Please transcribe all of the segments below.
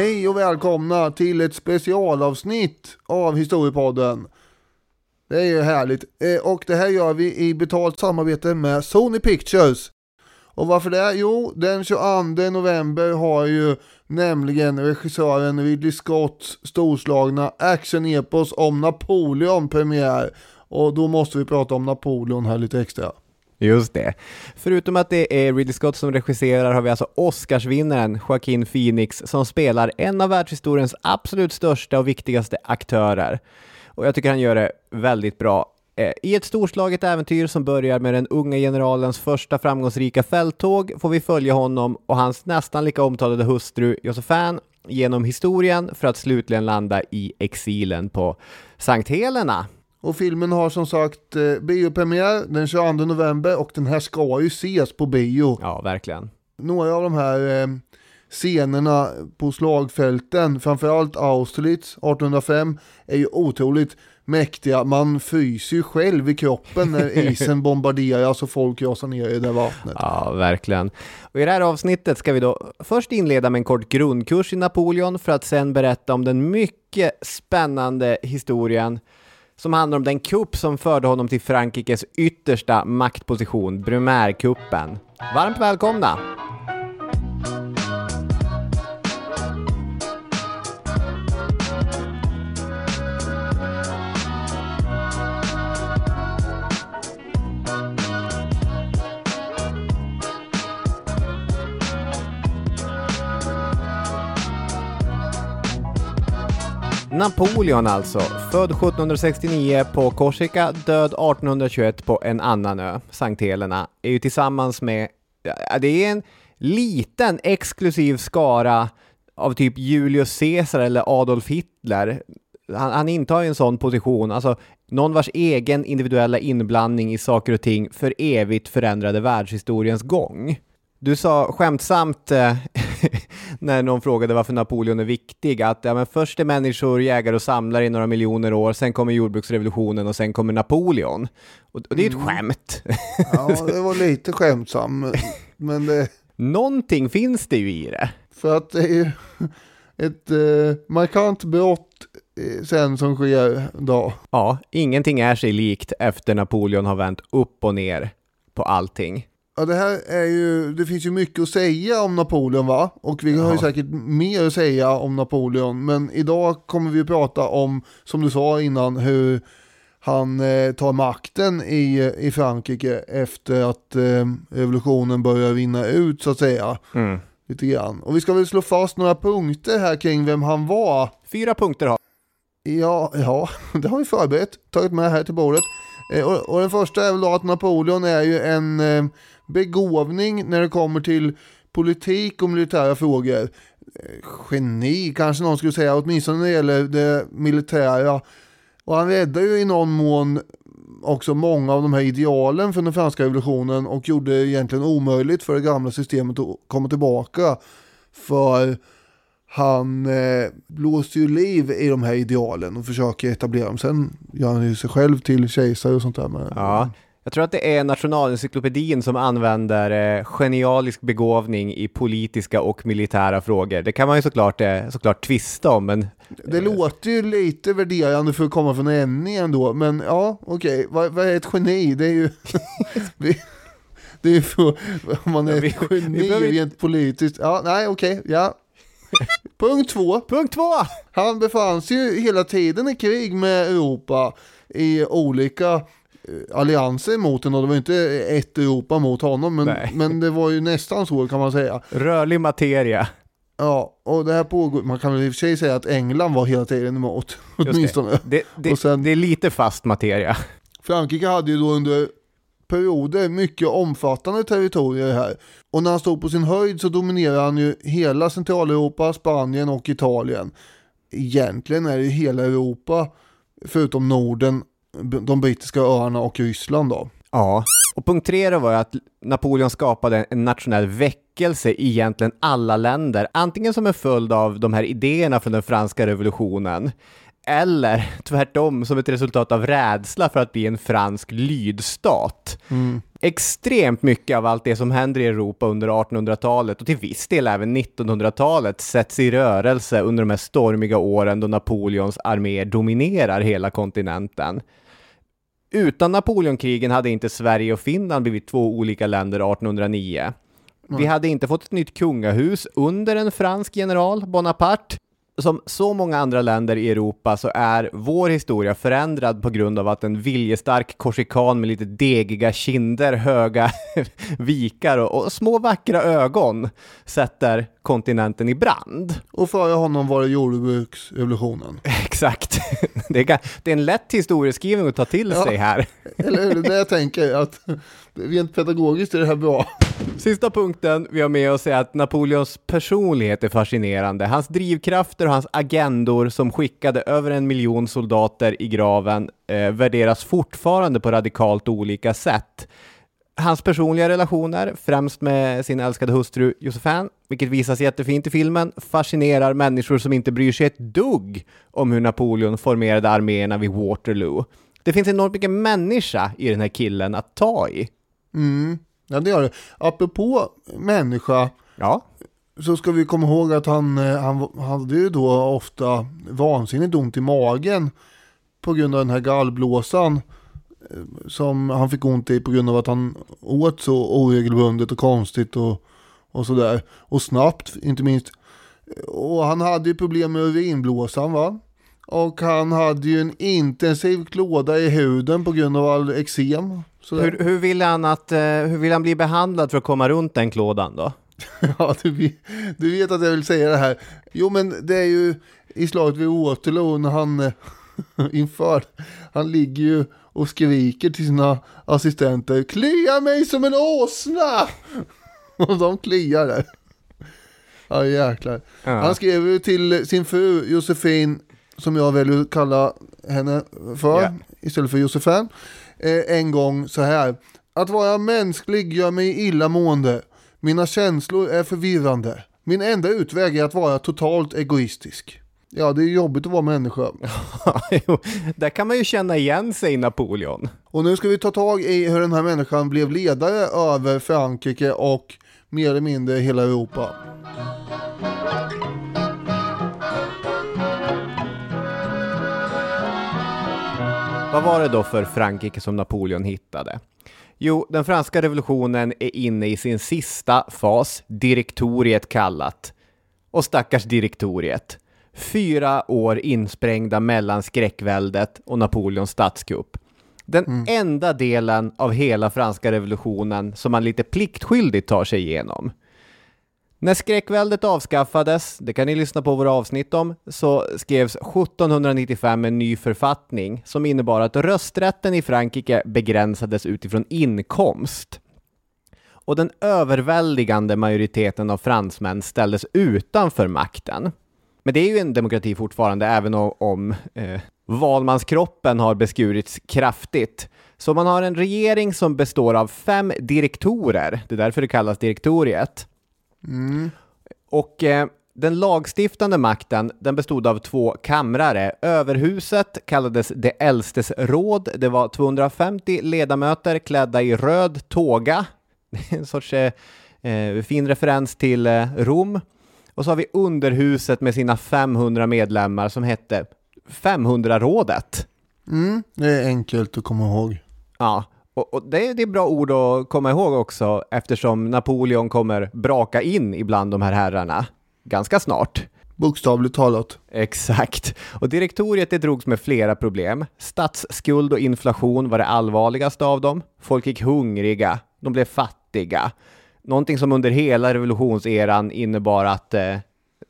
Hej och välkomna till ett specialavsnitt av Historiepodden. Det är ju härligt. Eh, och det här gör vi i betalt samarbete med Sony Pictures. Och varför det? Jo, den 22 november har ju nämligen regissören Ridley Scotts storslagna actionepos om Napoleon premiär. Och då måste vi prata om Napoleon här lite extra. Just det. Förutom att det är Ridley Scott som regisserar har vi alltså Oscarsvinnaren Joaquin Phoenix som spelar en av världshistoriens absolut största och viktigaste aktörer. Och jag tycker han gör det väldigt bra. Eh, I ett storslaget äventyr som börjar med den unga generalens första framgångsrika fälttåg får vi följa honom och hans nästan lika omtalade hustru Josefan genom historien för att slutligen landa i exilen på Sankt Helena. Och filmen har som sagt eh, biopremiär den 22 november och den här ska ju ses på bio. Ja, verkligen. Några av de här eh, scenerna på slagfälten, framförallt Austerlitz 1805, är ju otroligt mäktiga. Man fryser ju själv i kroppen när isen bombarderas och folk rasar ner i det vattnet. Ja, verkligen. Och I det här avsnittet ska vi då först inleda med en kort grundkurs i Napoleon för att sen berätta om den mycket spännande historien som handlar om den kupp som förde honom till Frankrikes yttersta maktposition, Brumärkuppen. Varmt välkomna! Napoleon alltså, född 1769 på Korsika, död 1821 på en annan ö, Sankt Helena, är ju tillsammans med, ja, det är en liten exklusiv skara av typ Julius Caesar eller Adolf Hitler. Han, han intar ju en sån position, alltså någon vars egen individuella inblandning i saker och ting för evigt förändrade världshistoriens gång. Du sa skämtsamt eh, när någon frågade varför Napoleon är viktig, att ja, men först är människor jägare och samlare i några miljoner år, sen kommer jordbruksrevolutionen och sen kommer Napoleon. Och, och det är ju ett skämt. Ja, det var lite skämtsam, men det, Någonting finns det ju i det. för att det är ju ett eh, markant brott eh, sen som sker då. Ja, ingenting är sig likt efter Napoleon har vänt upp och ner på allting. Ja, det här är ju, det finns ju mycket att säga om Napoleon va? Och vi har ju säkert mer att säga om Napoleon. Men idag kommer vi att prata om, som du sa innan, hur han eh, tar makten i, i Frankrike efter att eh, revolutionen börjar vinna ut så att säga. Mm. Lite grann. Och vi ska väl slå fast några punkter här kring vem han var. Fyra punkter har Ja, ja, det har vi förberett, tagit med här till bordet. Eh, och, och den första är väl då att Napoleon är ju en eh, begåvning när det kommer till politik och militära frågor. Geni kanske någon skulle säga, åtminstone när det gäller det militära. Och han räddade ju i någon mån också många av de här idealen från den franska revolutionen och gjorde det egentligen omöjligt för det gamla systemet att komma tillbaka. För han eh, blåste ju liv i de här idealen och försöker etablera dem. Sen gör han ju sig själv till kejsare och sånt där. Men, Ja, jag tror att det är Nationalencyklopedin som använder eh, genialisk begåvning i politiska och militära frågor. Det kan man ju såklart, eh, såklart tvista om, men Det låter ju lite värderande för att komma från NE ändå. Men ja, okej. Vad, vad är ett geni? Det är ju... vi- det är ju för, om man är Ja, vi- ett vi geni behöver inte- rent politiskt. Ja, nej, okej. ja. Punkt två. punkt två! Han befann sig ju hela tiden i krig med Europa i olika eh, allianser mot och det var inte ett Europa mot honom men, Nej. men det var ju nästan så kan man säga. Rörlig materia. Ja, och det här pågår, man kan väl i och för sig säga att England var hela tiden emot, åtminstone. Det, det, Och sen- det är lite fast materia. Frankrike hade ju då under perioder mycket omfattande territorier här. Och när han stod på sin höjd så dominerade han ju hela Centraleuropa, Spanien och Italien. Egentligen är det ju hela Europa, förutom Norden, de brittiska öarna och Ryssland då. Ja. Och punkt tre då var att Napoleon skapade en nationell väckelse i egentligen alla länder, antingen som en följd av de här idéerna från den franska revolutionen, eller tvärtom som ett resultat av rädsla för att bli en fransk lydstat. Extremt mycket av allt det som händer i Europa under 1800-talet och till viss del även 1900-talet sätts i rörelse under de här stormiga åren då Napoleons arméer dominerar hela kontinenten. Utan Napoleonkrigen hade inte Sverige och Finland blivit två olika länder 1809. Vi hade inte fått ett nytt kungahus under en fransk general, Bonaparte. Som så många andra länder i Europa så är vår historia förändrad på grund av att en viljestark korsikan med lite degiga kinder, höga vikar och, och små vackra ögon sätter kontinenten i brand. Och före honom var det jordbruksrevolutionen. Exakt. Det är, en lätt historieskrivning att ta till Ja. sig här. Eller hur? Det jag tänker att rent pedagogiskt är det här bra. Sista punkten vi har med oss är att Napoleons personlighet är fascinerande. Hans drivkrafter och hans agendor som skickade över en miljon soldater i graven eh, värderas fortfarande på radikalt olika sätt. Hans personliga relationer, främst med sin älskade hustru Josephine, vilket visas jättefint i filmen, fascinerar människor som inte bryr sig ett dugg om hur Napoleon formerade arméerna vid Waterloo. Det finns enormt mycket människa i den här killen att ta i. Mm. Ja, det gör det. Apropå människa Ja, så ska vi komma ihåg att han, eh, han hade ju då ofta vansinnigt ont i magen på grund av den här gallblåsan som han fick ont i på grund av att han åt så oregelbundet och konstigt och, och sådär. Och snabbt, inte minst. Och han hade ju problem med urinblåsan va? Och han hade ju en intensiv klåda i huden på grund av all eksem. Hur, hur, vill han att, eh, hur vill han bli behandlad för att komma runt den klådan då? Ja, du vet, du vet att jag vill säga det här. Jo, men det är ju i slaget vid Waterloo när han eh, inför, han ligger ju och skriker till sina assistenter. Klia mig som en åsna! Och de kliar där. Ja, jäklar. Han skrev ju till sin fru Josefin, som jag väljer att kalla henne för, Ja. istället för Josefin, eh, en gång så här. Att vara mänsklig gör mig illamående. Mina känslor är förvirrande. Min enda utväg är att vara totalt egoistisk. Ja, det är jobbigt att vara människa. Där kan man ju känna igen sig i Napoleon. Och nu ska vi ta tag i hur den här människan blev ledare över Frankrike och mer eller mindre hela Europa. Vad var det då för Frankrike som Napoleon hittade? Jo, den franska revolutionen är inne i sin sista fas, direktoriet kallat. Och stackars direktoriet. Fyra år insprängda mellan skräckväldet och Napoleons statskupp. Den enda delen av hela franska revolutionen som man lite pliktskyldigt tar sig igenom. När skräckväldet avskaffades, det kan ni lyssna på våra avsnitt om, så skrevs 1795 en ny författning som innebar att rösträtten i Frankrike begränsades utifrån inkomst. Och den överväldigande majoriteten av fransmän ställdes utanför makten. Men det är ju en demokrati fortfarande, även om, om eh, valmanskroppen har beskurits kraftigt. Så man har en regering som består av fem direktorer, det är därför det kallas direktoriet. Och eh, den lagstiftande makten, den bestod av två kamrare. Överhuset kallades det äldstes råd. Det var 250 ledamöter klädda i röd tåga. En sorts eh, eh, fin referens till eh, Rom. Och så har vi underhuset med sina 500 medlemmar som hette 500-rådet. Mm, det är enkelt att komma ihåg. Ja, och, och det, är- det är bra ord att komma ihåg också eftersom Napoleon kommer braka in ibland de här herrarna ganska snart. Bokstavligt talat. Exakt. Och direktoriet det drogs med flera problem. Statsskuld och inflation var det allvarligaste av dem. Folk gick hungriga, de blev fattiga. Någonting som under hela revolutionseran innebar att eh,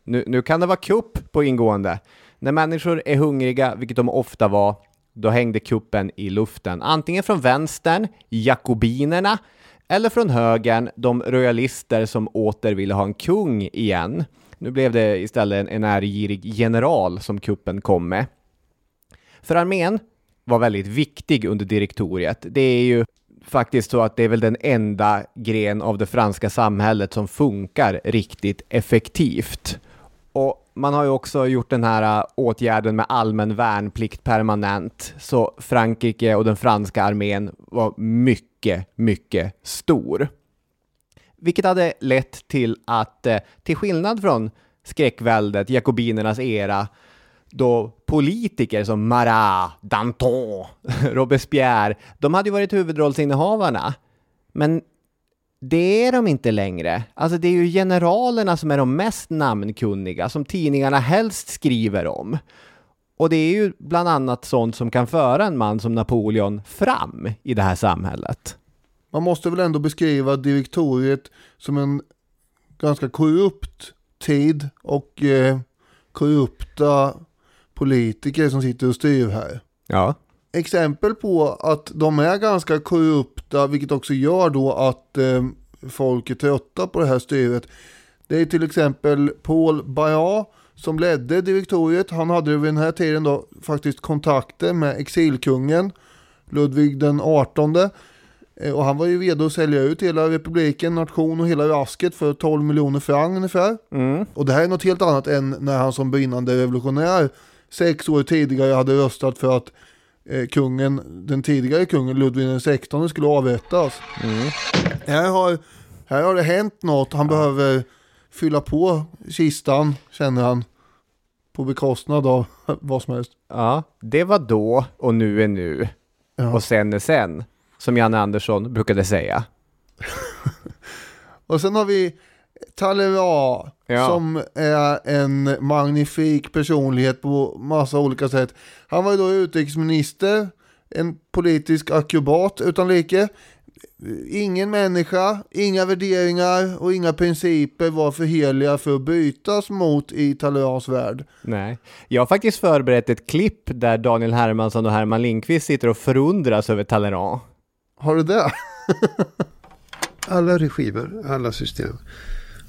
nu, nu kan det vara kupp på ingående. När människor är hungriga, vilket de ofta var, då hängde kuppen i luften. Antingen från vänstern, jakobinerna, eller från högern, de royalister som åter ville ha en kung igen. Nu blev det istället en, ärgirig general som kuppen kom med. För armén var väldigt viktig under direktoriet. Det är ju faktiskt så att det är väl den enda gren av det franska samhället som funkar riktigt effektivt. Och man har ju också gjort den här äh, åtgärden med allmän värnplikt permanent, så Frankrike och den franska armén var mycket, mycket stor. Vilket hade lett till att, äh, till skillnad från skräckväldet, jakobinernas era, då politiker som Marat, Danton, Robespierre, de hade ju varit huvudrollsinnehavarna. Men det är de inte längre. Alltså det är ju generalerna som är de mest namnkunniga, som tidningarna helst skriver om. Och det är ju bland annat sånt som kan föra en man som Napoleon fram i det här samhället. Man måste väl ändå beskriva direktoriet som en ganska korrupt tid och eh, korrupta politiker som sitter och styr här. Ja. Exempel på att de är ganska korrupta, vilket också gör då att eh, folk är trötta på det här styret. Det är till exempel Paul Bayat som ledde direktoriet. Han hade vid den här tiden då faktiskt kontakter med exilkungen Ludvig den 18. Eh, och han var ju redo att sälja ut hela republiken, nation och hela rasket för 12 miljoner franc ungefär. Mm. Och det här är något helt annat än när han som brinnande revolutionär sex år tidigare hade röstat för att eh, kungen, den tidigare kungen Ludvig den 16 skulle avrättas. Mm. Här, har, här har det hänt något, han behöver fylla på kistan känner han. På bekostnad av vad som helst. Ja, det var då och nu är nu. Ja. Och sen är sen, som Janne Andersson brukade säga. Och sen har vi Talleyrand Ja. som är en magnifik personlighet på massa olika sätt. Han var ju då utrikesminister, en politisk akrobat utan like. Ingen människa, inga värderingar och inga principer var för heliga för att bytas mot i Talleyrans värld. Nej. Jag har faktiskt förberett ett klipp där Daniel Hermansson och Herman Lindqvist sitter och förundras över Talleyrand. Har du det? Alla regimer, alla system.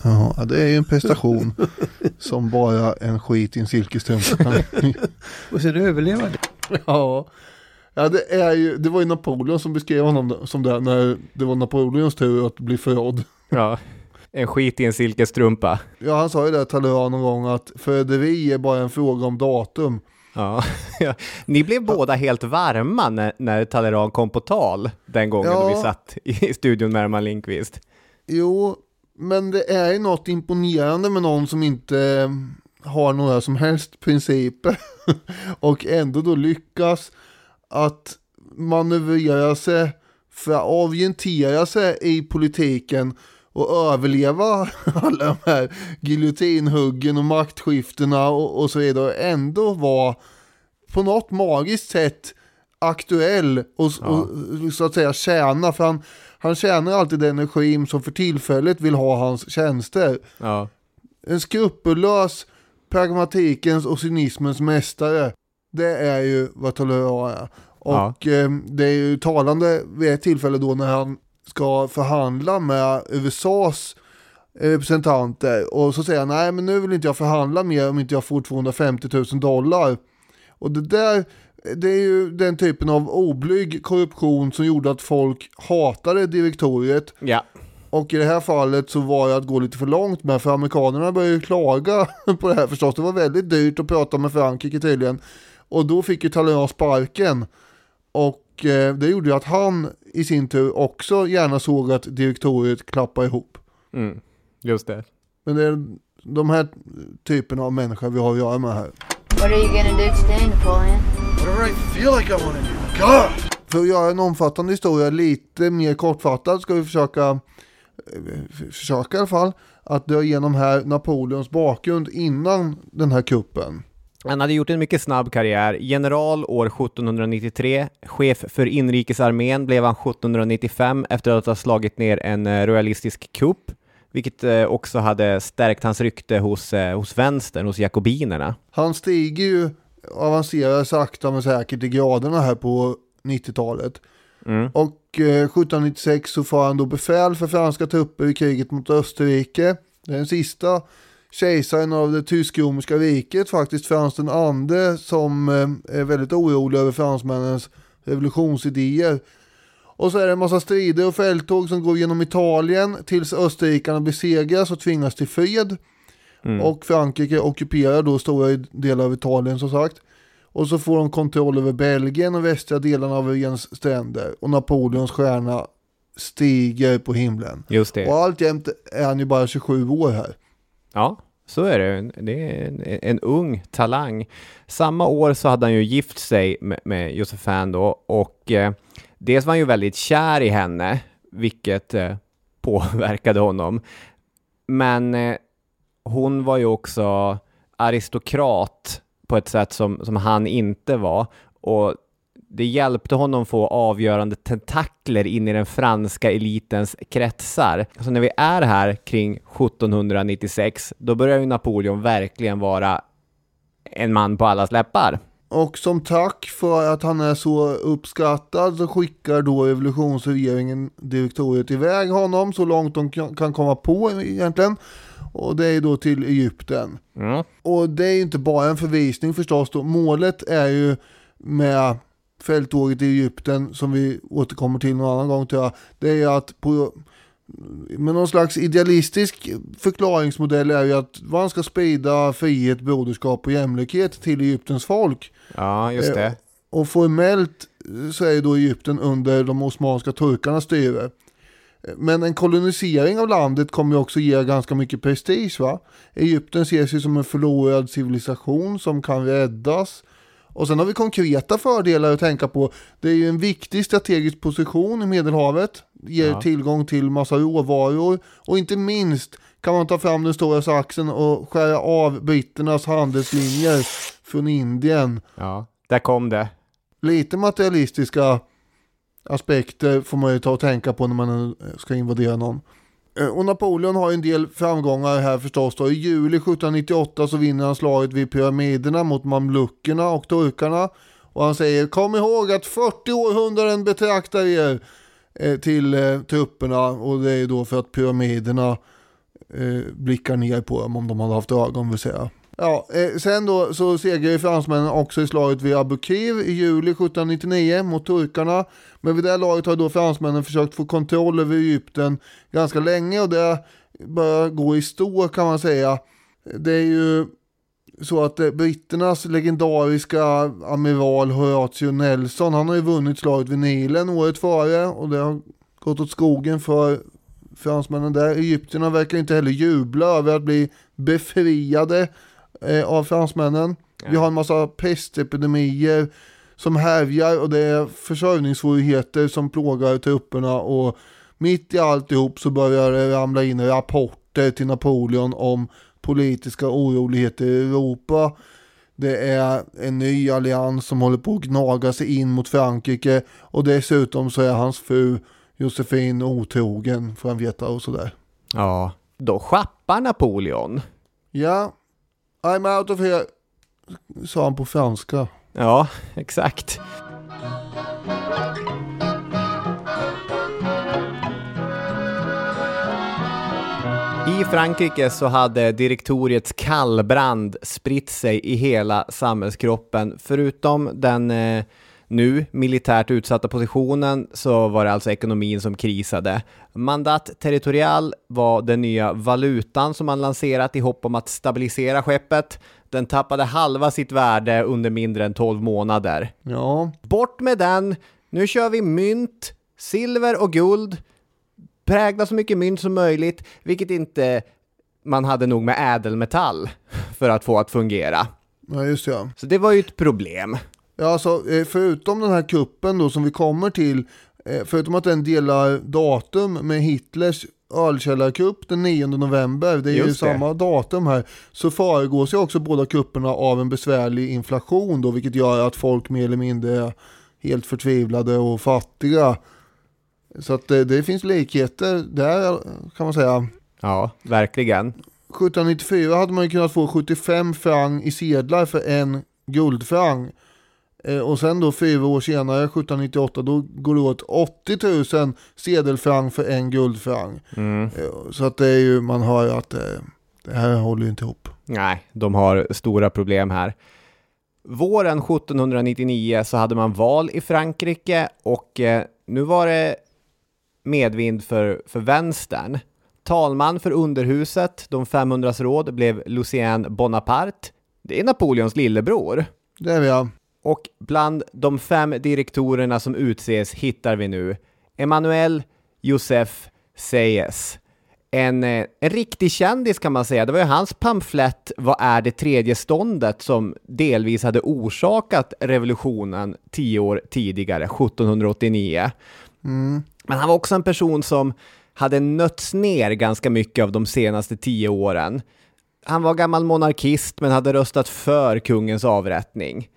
Ja, det är ju en prestation som bara en skit i en silkesstrumpa Och sen överleva det. Ja. Ja, det, är ju, det var ju Napoleon som beskrev honom som det när det var Napoleons tur att bli förrådd. Ja. En skit i en silkesstrumpa. Ja, han sa ju det Talleyrand någon gång att förräderi är bara en fråga om datum. Ja. Ja. Ni blev båda helt varma när, när Talleyrand kom på tal den gången Ja. då vi satt i studion med Herman Lindqvist. Jo, men det är ju något imponerande med någon som inte eh, har några som helst principer. Och ändå då lyckas att manövrera sig, för att orientera sig i politiken och överleva alla de här giljotinhuggen och maktskiftena och, och så vidare. Och ändå vara på något magiskt sätt aktuell och, och så att säga tjäna. För han, han tjänar alltid den regim som för tillfället vill ha hans tjänster. Ja. En skrupellös pragmatikens och cynismens mästare. Det är ju vad Talleyrand är. Och eh, det är ju talande vid ett tillfälle då när han ska förhandla med USAs representanter och så säger han nej men nu vill inte jag förhandla mer om inte jag får 250 000 dollar. Och det där, det är ju den typen av oblyg korruption som gjorde att folk hatade direktoriet. Ja. Och i det här fallet så var det att gå lite för långt med, för amerikanerna började ju klaga på det här förstås. Det var väldigt dyrt att prata med Frankrike tydligen. Och då fick ju Talleyrand sparken. Och eh, det gjorde ju att han i sin tur också gärna såg att direktoriet klappade ihop. Mm. Just det. Men det är de här typerna av människor vi har att göra med här. What are you gonna do today, Napoleon? Whatever I feel like I want to do. God! För att göra en omfattande historia lite mer kortfattad ska vi försöka, eh, försöka i alla fall, att dra igenom här Napoleons bakgrund innan den här kuppen. Han hade gjort en mycket snabb karriär. General år 1793, chef för inrikesarmén blev han 1795 efter att ha slagit ner en eh, royalistisk kupp, vilket eh, också hade stärkt hans rykte hos, hos vänstern, hos jakobinerna. Han stiger ju, avancerar sakta men säkert i graderna här på 90-talet. Mm. Och eh, 1796 så får han då befäl för franska trupper i kriget mot Österrike. Det är den sista kejsaren av det tysk-romerska riket faktiskt, Frans den andre, som eh, är väldigt orolig över fransmännens revolutionsidéer. Och så är det en massa strider och fälttåg som går genom Italien tills österrikarna besegras och tvingas till fred. Och Frankrike ockuperar då stora delar av Italien som sagt. Och så får de kontroll över Belgien och västra delarna av öns stränder. Och Napoleons stjärna stiger på himlen. Just det. Och alltjämt är han ju bara 27 år här. Ja, så är det. Det är en, en ung talang. Samma år så hade han ju gift sig med, med Josefin då och eh, dels var han ju väldigt kär i henne, vilket eh, påverkade honom. Men eh, hon var ju också aristokrat på ett sätt som, som han inte var. Och det hjälpte honom få avgörande tentakler in i den franska elitens kretsar. Så när vi är här kring 1796, då börjar ju Napoleon verkligen vara en man på allas läppar. Och som tack för att han är så uppskattad så skickar då revolutionsregeringen direktoriet iväg honom så långt de kan kan komma på egentligen. Och det är då till Egypten. Mm. Och det är inte bara en förvisning förstås då. Målet är ju med fälttåget i Egypten som vi återkommer till någon annan gång tror jag. Det är ju att på med någon slags idealistisk förklaringsmodell är ju att man ska sprida frihet, broderskap och jämlikhet till Egyptens folk. Ja, just det. Och formellt så är ju då Egypten under de osmanska turkarnas styre. Men en kolonisering av landet kommer också ge ganska mycket prestige va. Egypten ses ju som en förlorad civilisation som kan räddas. Och sen har vi konkreta fördelar att tänka på. Det är ju en viktig strategisk position i Medelhavet. Ger Ja. tillgång till massa råvaror. Och inte minst kan man ta fram den stora saxen och skära av britternas handelslinjer från Indien. Ja, där kom det. Lite materialistiska aspekter får man ju ta och tänka på när man ska invadera någon. Eh, och Napoleon har ju en del framgångar här förstås då. I juli 1798 så vinner han slaget vid pyramiderna mot mamluckerna och turkarna. Och han säger kom ihåg att 40 århundraden betraktar er eh, till eh, trupperna och det är då för att pyramiderna eh, blickar ner på dem om de hade haft ögon vill säga. Ja, eh, sen då så segrar fransmännen också i slaget vid Abu i juli 1799 mot turkarna. Men vid det här laget har då fransmännen försökt få kontroll över Egypten ganska länge och det börjar gå i stå kan man säga. Det är ju så att eh, britternas legendariska amiral Horatio Nelson, han har ju vunnit slaget vid Nilen året före och det har gått åt skogen för fransmännen där. Egyptierna verkar inte heller jubla över att bli befriade eh, av fransmännen. Vi har en massa pestepidemier som härjar och det är försörjningssvårigheter som plågar trupperna och mitt i alltihop så börjar det ramla in rapporter till Napoleon om politiska oroligheter i Europa. Det är en ny allians som håller på att gnaga sig in mot Frankrike och dessutom så är hans fru Josefin otrogen får han veta och sådär. Ja, då schappar Napoleon. Ja, I'm out of here, sa han på franska. Ja, exakt. I Frankrike så hade direktoriets kallbrand spritt sig i hela samhällskroppen. Förutom den eh, nu militärt utsatta positionen så var det alltså ekonomin som krisade. Mandat territorial var den nya valutan som man lanserat i hopp om att stabilisera skeppet. Den tappade halva sitt värde under mindre än 12 månader. Ja, Bort med den! Nu kör vi mynt, silver och guld. Prägla så mycket mynt som möjligt, vilket inte man hade nog med ädelmetall för att få att fungera. ja just det. Ja. Så det var ju ett problem. Ja, alltså, eh, förutom den här kuppen då som vi kommer till, eh, förutom att den delar datum med Hitlers ölkällarkupp den 9 november, det är ju Just det. samma datum här, så föregås ju också båda kupperna av en besvärlig inflation då, vilket gör att folk mer eller mindre är helt förtvivlade och fattiga. Så att det, det finns likheter där kan man säga. Ja, verkligen. 1794 hade man ju kunnat få 75 franc i sedlar för en guldfranc. Eh, och sen då fyra år senare, 1798, då går det åt 80 000 sedelfranc för en guldfranc. Mm. Eh, så att det är ju, man hör att eh, det här håller ju inte ihop. Nej, de har stora problem här. Våren 1799 så hade man val i Frankrike och nu var det medvind för, för vänstern. Talman för underhuset, de 500 råd, blev Lucien Bonaparte. Det är Napoleons lillebror. Det är vi ja. Och bland de fem direktorerna som utses hittar vi nu Emmanuel Joseph Seyes. En, eh, en riktig kändis kan man säga. Det var ju hans pamflett Vad är det tredje ståndet som delvis hade orsakat revolutionen tio år tidigare, 1789. Men han var också en person som hade nötts ner ganska mycket av de senaste tio åren. Han var gammal monarkist men hade röstat för kungens avrättning.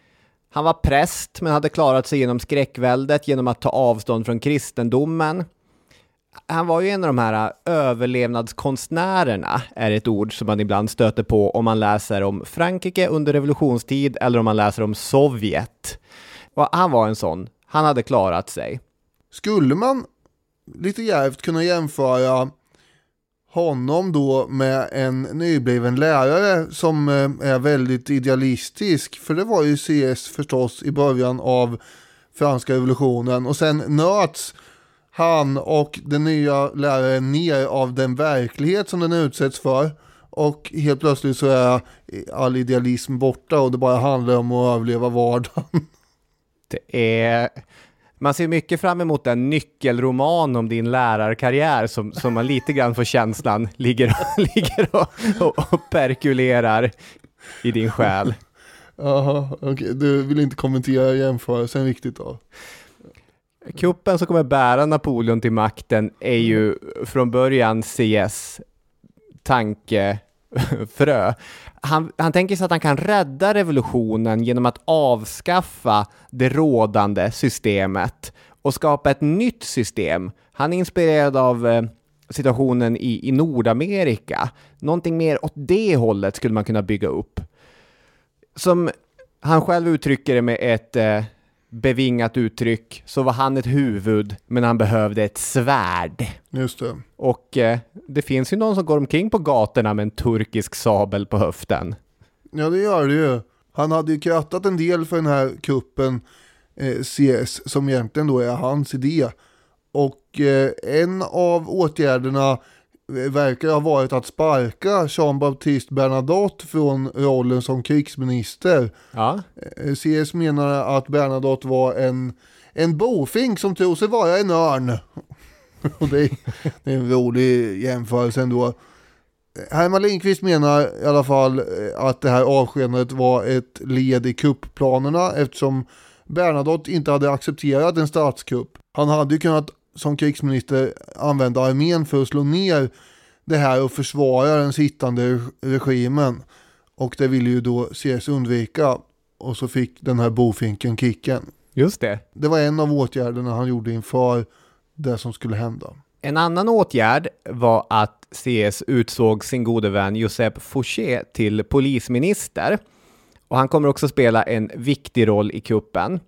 Han var präst men hade klarat sig genom skräckväldet genom att ta avstånd från kristendomen. Han var ju en av de här äh, överlevnadskonstnärerna, är ett ord som man ibland stöter på om man läser om Frankrike under revolutionstid eller om man läser om Sovjet. Och han var en sån. Han hade klarat sig. Skulle man lite djärvt kunna jämföra honom då med en nybliven lärare som eh, är väldigt idealistisk. För det var ju CS förstås i början av franska revolutionen och sen nöts han och den nya läraren ner av den verklighet som den utsätts för. Och helt plötsligt så är all idealism borta och det bara handlar om att överleva vardagen. Det är... Man ser mycket fram emot en nyckelroman om din lärarkarriär som, som man lite grann får känslan ligger, ligger och, och, och perkulerar i din själ. Jaha, okej. Du vill inte kommentera jämförelsen riktigt då? Kuppen som kommer bära Napoleon till makten är ju från början CS frö. Han, han tänker sig att han kan rädda revolutionen genom att avskaffa det rådande systemet och skapa ett nytt system. Han är inspirerad av eh, situationen i, i Nordamerika. Någonting mer åt det hållet skulle man kunna bygga upp. Som han själv uttrycker det med ett eh, bevingat uttryck, så var han ett huvud, men han behövde ett svärd. Just det. Och eh, det finns ju någon som går omkring på gatorna med en turkisk sabel på höften. Ja det gör det ju. Han hade ju krattat en del för den här kuppen eh, CS som egentligen då är hans idé. Och eh, en av åtgärderna verkar ha varit att sparka Jean-Baptiste Bernadotte från rollen som krigsminister. Ja, Eh, CS menar att Bernadotte var en, en bofink som tror sig vara en örn. Och det är, det är en rolig jämförelse ändå. Herman Lindqvist menar i alla fall eh, att det här avskedandet var ett led i kuppplanerna eftersom Bernadotte inte hade accepterat en statskupp. Han hade ju kunnat som krigsminister använda armén för att slå ner det här och försvara den sittande regimen. Och det ville ju då CS undvika. Och så fick den här bofinken kicken. just det. Det var en av åtgärderna han gjorde inför det som skulle hända. En annan åtgärd var att CS utsåg sin gode vän Josep Fouché till polisminister. Och han kommer också spela en viktig roll i kuppen.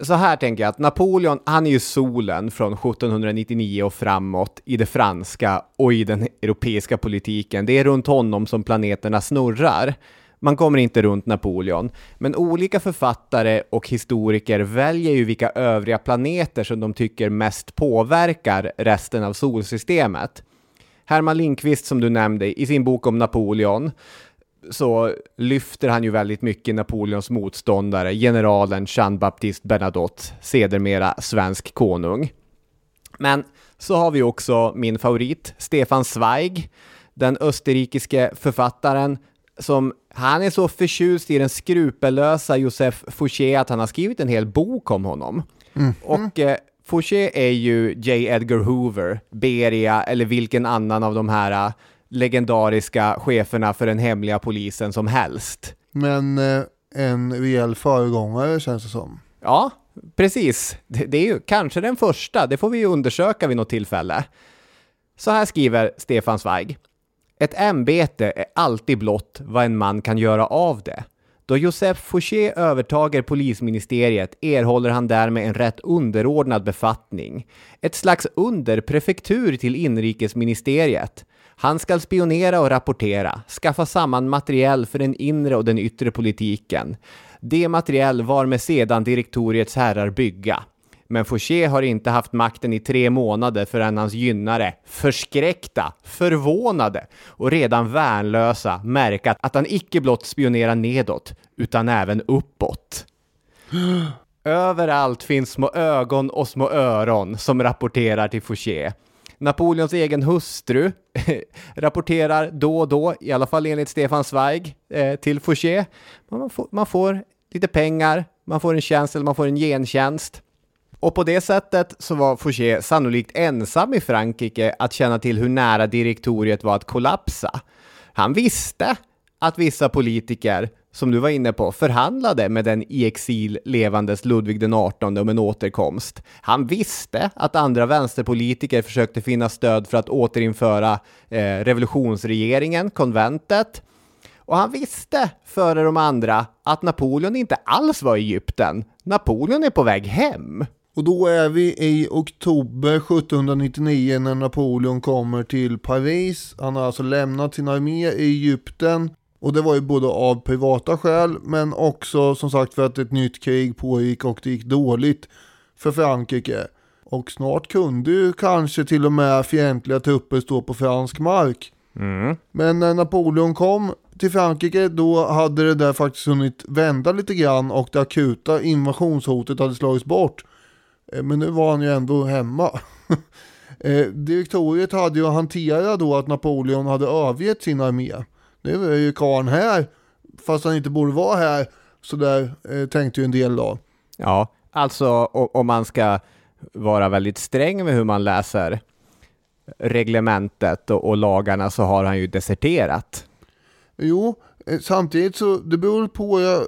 Så här tänker jag att Napoleon, han är ju solen från 1799 och framåt i det franska och i den europeiska politiken. Det är runt honom som planeterna snurrar. Man kommer inte runt Napoleon, men olika författare och historiker väljer ju vilka övriga planeter som de tycker mest påverkar resten av solsystemet. Herman Lindqvist som du nämnde i sin bok om Napoleon så lyfter han ju väldigt mycket Napoleons motståndare, generalen Jean-Baptiste Bernadotte, sedermera svensk konung. Men så har vi också min favorit, Stefan Zweig, den österrikiske författaren som han är så förtjust i den skrupellösa Josef Fouché att han har skrivit en hel bok om honom. Och eh, Fouché är ju J. Edgar Hoover, Beria eller vilken annan av de här eh, legendariska cheferna för den hemliga polisen som helst. Men eh, en rejäl föregångare känns det som. Ja, precis. Det, är ju kanske den första, det får vi ju undersöka vid något tillfälle. Så här skriver Stefan Zweig. Ett ämbete är alltid blott vad en man kan göra av det. Då Joseph Fouché övertager polisministeriet erhåller han därmed en rätt underordnad befattning. Ett slags underprefektur till inrikesministeriet. Han skall spionera och rapportera, skaffa samman materiell för den inre och den yttre politiken. Det materiell var med sedan direktoriets herrar bygga. Men Fouché har inte haft makten i tre månader förrän hans gynnare, förskräckta, förvånade och redan värnlösa märkat att han icke blott spionerar nedåt, utan även uppåt. Överallt finns små ögon och små öron som rapporterar till Fouché. Napoleons egen hustru rapporterar då och då, i alla fall enligt Stefan Zweig, eh, till Fouché. Man får, man får lite pengar, man får en tjänst eller man får en gentjänst. Och på det sättet så var Fouché sannolikt ensam i Frankrike att känna till hur nära direktoriet var att kollapsa. Han visste att vissa politiker, som du var inne på, förhandlade med den i exil levandes Ludvig den 18 om en återkomst. Han visste att andra vänsterpolitiker försökte finna stöd för att återinföra eh, revolutionsregeringen, konventet. Och han visste före de andra att Napoleon inte alls var i Egypten. Napoleon är på väg hem. Och då är vi i oktober 1799 när Napoleon kommer till Paris. Han har alltså lämnat sin armé i Egypten. Och det var ju både av privata skäl men också som sagt för att ett nytt krig pågick och det gick dåligt för Frankrike. Och snart kunde ju kanske till och med fientliga trupper stå på fransk mark. Men när Napoleon kom till Frankrike då hade det där faktiskt hunnit vända lite grann och det akuta invasionshotet hade slagits bort. Eh, Men nu var han ju ändå hemma. Eh, Direktoriet hade ju att hantera då att Napoleon hade övergett sin armé. Nu är ju karln här, fast han inte borde vara här. Så där eh, tänkte ju en del då. Ja, alltså om man ska vara väldigt sträng med hur man läser reglementet och, och lagarna så har han ju deserterat. Jo, eh, samtidigt så det beror på, jag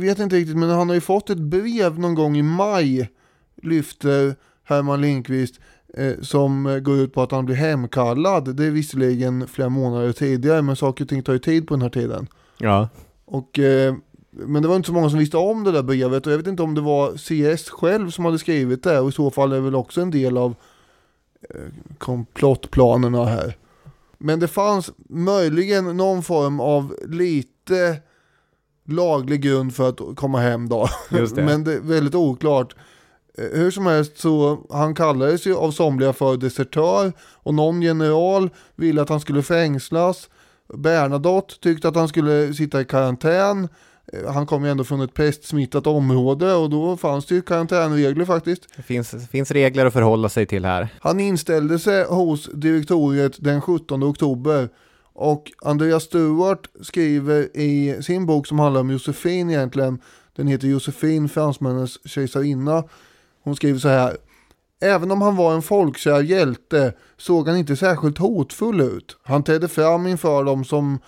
vet inte riktigt, men han har ju fått ett brev någon gång i maj, lyfter Herman Lindqvist, som eh, går ut på att han blir hemkallad. Det är visserligen flera månader tidigare, men saker och ting tar ju tid på den här tiden. Ja. Och, eh, men det var inte så många som visste om det där brevet och jag vet inte om det var CS själv som hade skrivit det och i så fall är det väl också en del av eh, komplottplanerna här. Men det fanns möjligen någon form av lite laglig grund för att komma hem då. Just det. Men det är väldigt oklart. Eh, Hur som helst så han kallades ju av somliga för desertör och någon general ville att han skulle fängslas. Bernadotte tyckte att han skulle sitta i karantän. Eh, Han kom ju ändå från ett pestsmittat område och då fanns det ju karantänregler faktiskt. Det finns, det finns regler att förhålla sig till här. Han inställde sig hos direktoriet den 17 oktober och Andreas Stuart skriver i sin bok som handlar om Josefin egentligen, den heter Josefin, fransmännens kejsarinna. Hon skriver så här. Även om han var en folkkär hjälte såg han inte särskilt hotfull ut. Han trädde fram inför dem som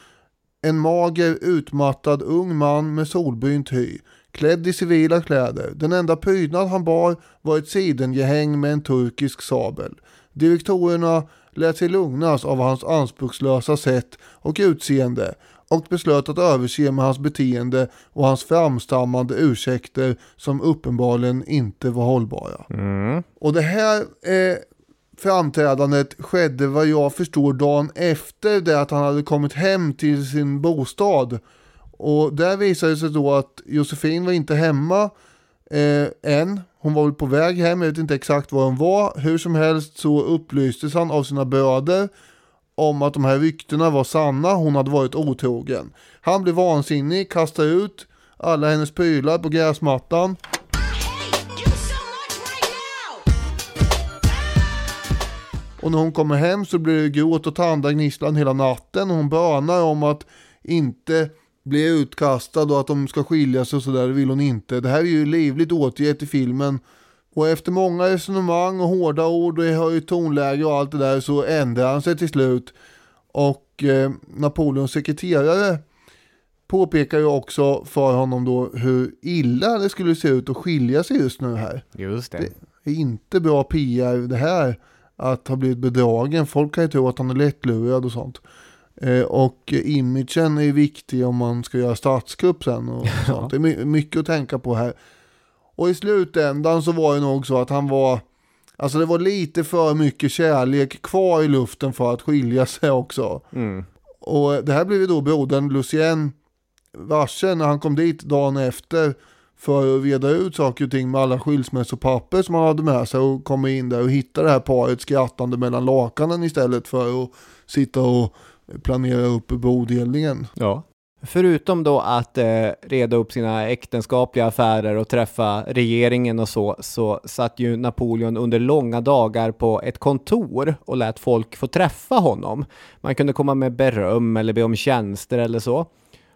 en mager, utmattad ung man med solbrynt hy, klädd i civila kläder. Den enda prydnad han bar var ett sidengehäng med en turkisk sabel. Direktorerna lät sig lugnas av hans anspråkslösa sätt och utseende och beslöt att överse med hans beteende och hans framstammande ursäkter som uppenbarligen inte var hållbara. Och det här eh, framträdandet skedde vad jag förstår dagen efter det att han hade kommit hem till sin bostad. Och där visade det sig då att Josefin var inte hemma eh, än. Hon var väl på väg hem, jag vet inte exakt var hon var. Hur som helst så upplystes han av sina bröder om att de här ryktena var sanna, hon hade varit otrogen. Han blev vansinnig, kastade ut alla hennes prylar på gräsmattan. Och när hon kommer hem så blir det gråt och tandagnisslan hela natten och hon bönar om att inte bli utkastad och att de ska skilja sig och sådär, det vill hon inte. Det här är ju livligt återgett i filmen. Och efter många resonemang och hårda ord och höjt tonläge och allt det där så ändrar han sig till slut. Och eh, Napoleons sekreterare påpekar ju också för honom då hur illa det skulle se ut att skilja sig just nu här. Just det. Det är inte bra PR det här att ha blivit bedragen. Folk kan ju tro att han är lättlurad och sånt. Eh, och imagen är ju viktig om man ska göra statskupp sen och sånt. Det är my- mycket att tänka på här. Och i slutändan så var det nog så att han var Alltså det var lite för mycket kärlek kvar i luften för att skilja sig också. Mm. Och det här blev ju då brodern Lucien varse när han kom dit dagen efter för att reda ut saker och ting med alla skilsmässopapper som han hade med sig och komma in där och hitta det här paret skrattande mellan lakanen istället för att sitta och planera upp bodelningen. Ja. Förutom då att eh, reda upp sina äktenskapliga affärer och träffa regeringen och så, så satt ju Napoleon under långa dagar på ett kontor och lät folk få träffa honom. Man kunde komma med beröm eller be om tjänster eller så.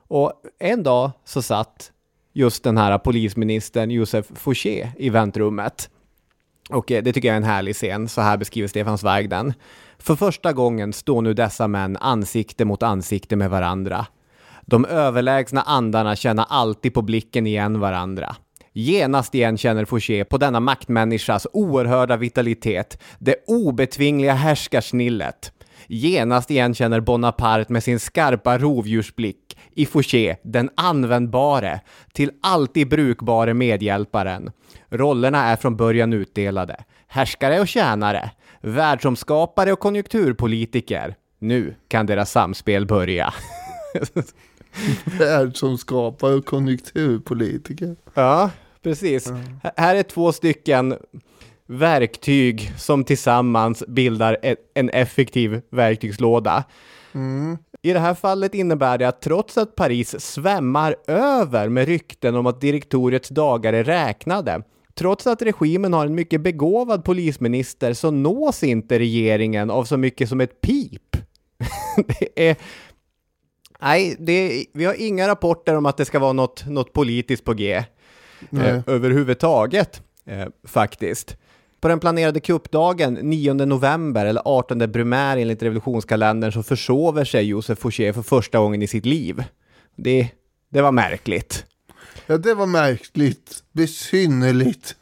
Och en dag så satt just den här polisministern Josef Fouché i väntrummet. Och eh, det tycker jag är en härlig scen, så här beskriver Stefan Zweig den. För första gången står nu dessa män ansikte mot ansikte med varandra. De överlägsna andarna känner alltid på blicken igen varandra. Genast igen känner Fouché på denna maktmänniskas oerhörda vitalitet, det obetvingliga härskarsnillet. Genast igen känner Bonaparte med sin skarpa rovdjursblick i Fouché den användbare, till alltid brukbare medhjälparen. Rollerna är från början utdelade. Härskare och tjänare, världsomskapare och konjunkturpolitiker. Nu kan deras samspel börja. Världsomskapare och konjunkturpolitiker. Ja, precis. H- Här är två stycken verktyg som tillsammans bildar e- en effektiv verktygslåda. I det här fallet innebär det att trots att Paris svämmar över med rykten om att direktoriets dagar är räknade, trots att regimen har en mycket begåvad polisminister så nås inte regeringen av så mycket som ett pip. det är Nej, det, vi har inga rapporter om att det ska vara något, något politiskt på G eh, överhuvudtaget, eh, faktiskt. På den planerade kuppdagen 9 november, eller 18 Brumaire enligt revolutionskalendern, så försover sig Josef Fouché för första gången i sitt liv. Det, det var märkligt. Ja, det var märkligt. Besynnerligt.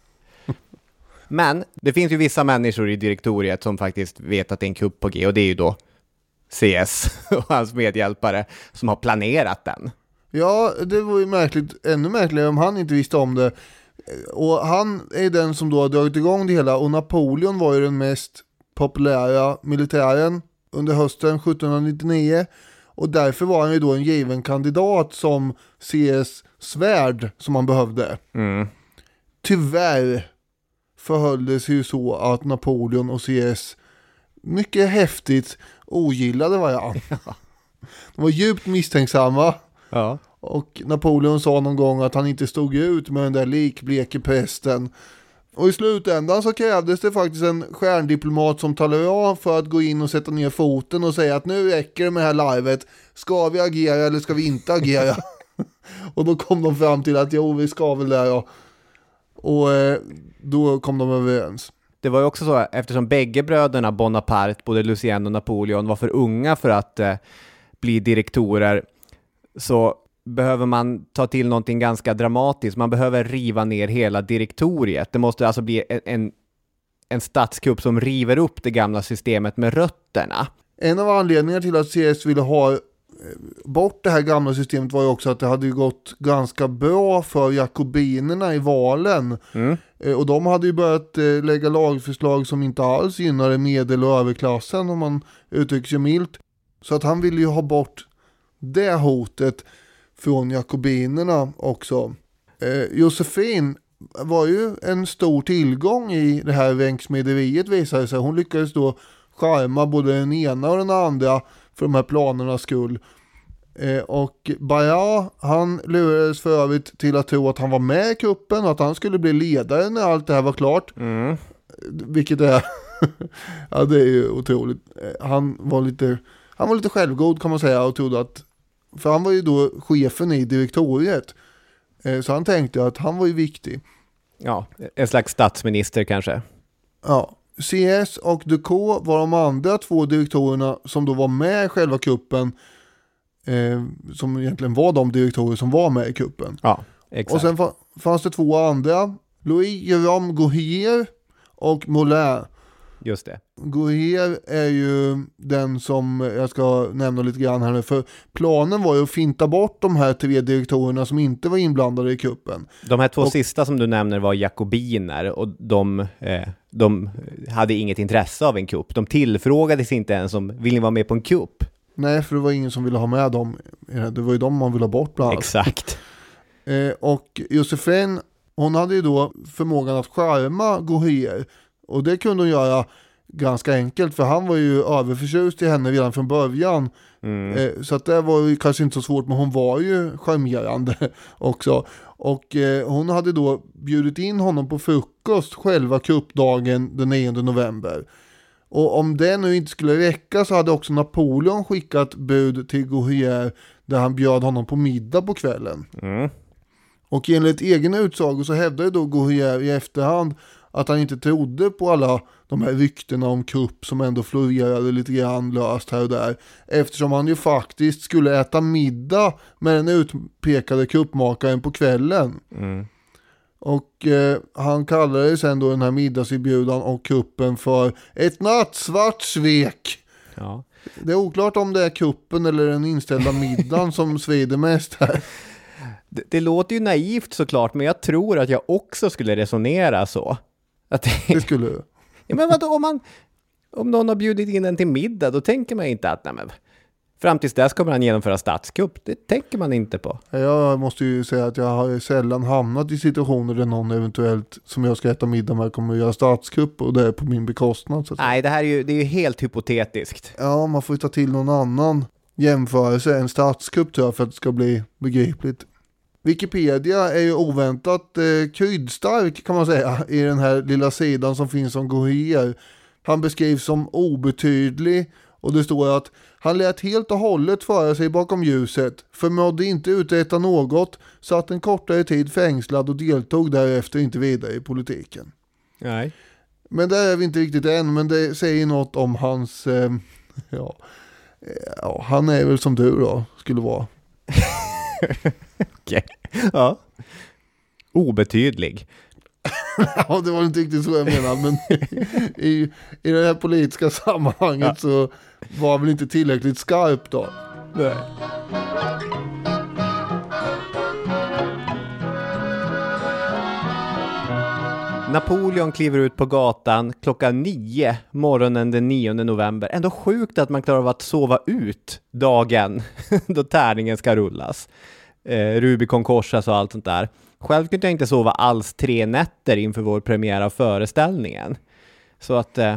Men det finns ju vissa människor i direktoriet som faktiskt vet att det är en kupp på G och det är ju då CS och hans medhjälpare som har planerat den. Ja, det var ju märkligt, ännu märkligare om han inte visste om det. Och han är den som då har dragit igång det hela och Napoleon var ju den mest populära militären under hösten 1799 och därför var han ju då en given kandidat som CS svärd som han behövde. Mm. Tyvärr förhöll det sig ju så att Napoleon och CS mycket häftigt ogillade varandra. De var djupt misstänksamma Ja. och Napoleon sa någon gång att han inte stod ut med den där likbleke prästen. Och i slutändan så krävdes det faktiskt en stjärndiplomat som Talleyrand för att gå in och sätta ner foten och säga att nu räcker det med det här livet. Ska vi agera eller ska vi inte agera? och då kom de fram till att jo, vi ska väl det ja. Och eh, då kom de överens. Det var ju också så, eftersom bägge bröderna Bonaparte, både Lucien och Napoleon, var för unga för att eh, bli direktorer, så behöver man ta till någonting ganska dramatiskt. Man behöver riva ner hela direktoriet. Det måste alltså bli en, en, en statskupp som river upp det gamla systemet med rötterna. En av anledningarna till att CS ville ha bort det här gamla systemet var ju också att det hade gått ganska bra för jakobinerna i valen. Mm. Eh, Och de hade ju börjat eh, lägga lagförslag som inte alls gynnade medel och överklassen om man uttrycker sig milt. Så att han ville ju ha bort det hotet från jakobinerna också. Eh, Josefin var ju en stor tillgång i det här vänksmederiet visade sig. Hon lyckades då charma både den ena och den andra för de här planernas skull. Eh, och Bayard, han lurades för övrigt till att tro att han var med i kuppen och att han skulle bli ledare när allt det här var klart. Mm. Vilket är, ja det är ju otroligt. Eh, Han var lite, han var lite självgod kan man säga och trodde att, för han var ju då chefen i direktoriet. Eh, Så han tänkte att han var ju viktig. Ja, en slags statsminister kanske. Ja, CS och Ducaux var de andra två direktorerna som då var med i själva kuppen. Eh, som egentligen var de direktorer som var med i kuppen. Ja, exakt. Och sen fa- fanns det två andra. Louis Jérôme Gouhier och Moulin. Just det. Gouhier är ju den som jag ska nämna lite grann här nu. För planen var ju att finta bort de här tre direktorerna som inte var inblandade i kuppen. De här två Och- sista som du nämner var jakobiner och de, eh, de hade inget intresse av en kupp. De tillfrågades inte ens om, vill ni vara med på en kupp? Nej, för det var ingen som ville ha med dem. det var ju dem man ville ha bort bland annat. Exakt. Eh, och Josefin, hon hade ju då förmågan att charma Gohier. Och det kunde hon göra ganska enkelt, för han var ju överförtjust i henne redan från början. Eh, så att det var ju kanske inte så svårt, men hon var ju charmerande också. Och eh, hon hade då bjudit in honom på frukost själva kuppdagen den 9 november. Och om det nu inte skulle räcka så hade också Napoleon skickat bud till Gohier där han bjöd honom på middag på kvällen. Mm. Och enligt egen utsago så hävdade då Gohier i efterhand att han inte trodde på alla de här ryktena om kupp som ändå florerade lite grann löst här och där. Eftersom han ju faktiskt skulle äta middag med den utpekade kuppmakaren på kvällen. Mm. Och eh, han kallade sen då den här middagsinbjudan och kuppen för ett nattsvart svek. Ja. Det är oklart om det är kuppen eller den inställda middagen som svider mest här. Det, det låter ju naivt såklart, men jag tror att jag också skulle resonera så. Att det, Det skulle ja, men vadå, om, man, om någon har bjudit in en till middag, då tänker man inte att nej, men, fram tills dess kommer han genomföra statskupp. Det tänker man inte på. Jag måste ju säga att jag har sällan hamnat i situationer där någon eventuellt som jag ska äta middag med kommer att göra statskupp och det är på min bekostnad. Så. Nej, det här är ju, det är ju helt hypotetiskt. Ja, man får ju ta till någon annan jämförelse än statskupp tror jag för att det ska bli begripligt. Wikipedia är ju oväntat eh, kryddstark kan man säga i den här lilla sidan som finns om Gohier. Han beskrivs som obetydlig och det står att han lät helt och hållet föra sig bakom ljuset, förmådde inte uträtta något, satt en kortare tid fängslad och deltog därefter inte vidare i politiken. Nej. Men där är vi inte riktigt än, men det säger något om hans, eh, ja, eh, ja, han är väl som du då, skulle vara. Okej. Ja. Obetydlig. Ja, det var inte riktigt så jag menade, men i, i det här politiska sammanhanget så var han väl inte tillräckligt skarp då. Nej. Napoleon kliver ut på gatan klockan nio morgonen den 9 november. Ändå sjukt att man klarar av att sova ut dagen då tärningen ska rullas. Eh, Rubicon korsas och allt sånt där. Själv kunde jag inte sova alls tre nätter inför vår premiär av föreställningen. Så att eh,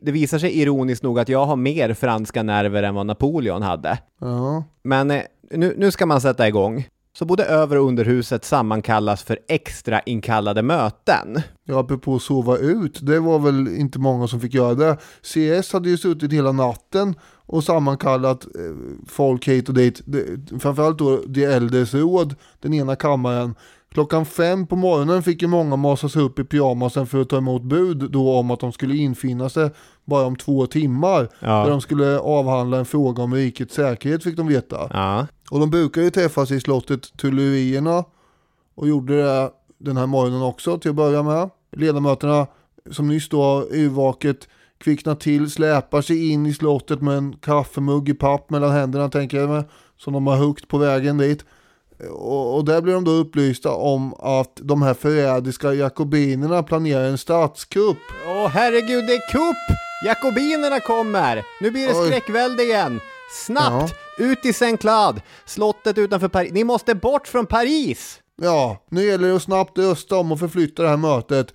det visar sig ironiskt nog att jag har mer franska nerver än vad Napoleon hade. Ja, Men eh, nu, nu ska man sätta igång. Så både över och underhuset sammankallas för extra inkallade möten. ja apropå att sova ut, det var väl inte många som fick göra det. CS hade ju suttit hela natten och sammankallat eh, folk hit och dit. Framförallt då de äldres råd, den ena kammaren. Klockan fem på morgonen fick ju många masa sig upp i pyjamasen för att ta emot bud då om att de skulle infinna sig bara om två timmar. Ja. Där de skulle avhandla en fråga om rikets säkerhet fick de veta. Ja. Och de brukar ju träffas i slottet Tuilerierna och gjorde det den här morgonen också till att börja med. Ledamöterna som nyss då har urvaket kvicknar till, släpar sig in i slottet med en kaffemugg i papp mellan händerna tänker jag mig, som de har huggt på vägen dit. Och, och där blir de då upplysta om att de här förrädiska jakobinerna planerar en statskupp. Åh herregud, det är kupp! Jakobinerna kommer! Nu blir det Oj. skräckvälde igen! Snabbt! Ut i Saint-Claude! Slottet utanför Paris. Ni måste bort från Paris! Ja, nu gäller det att snabbt rösta om och förflytta det här mötet.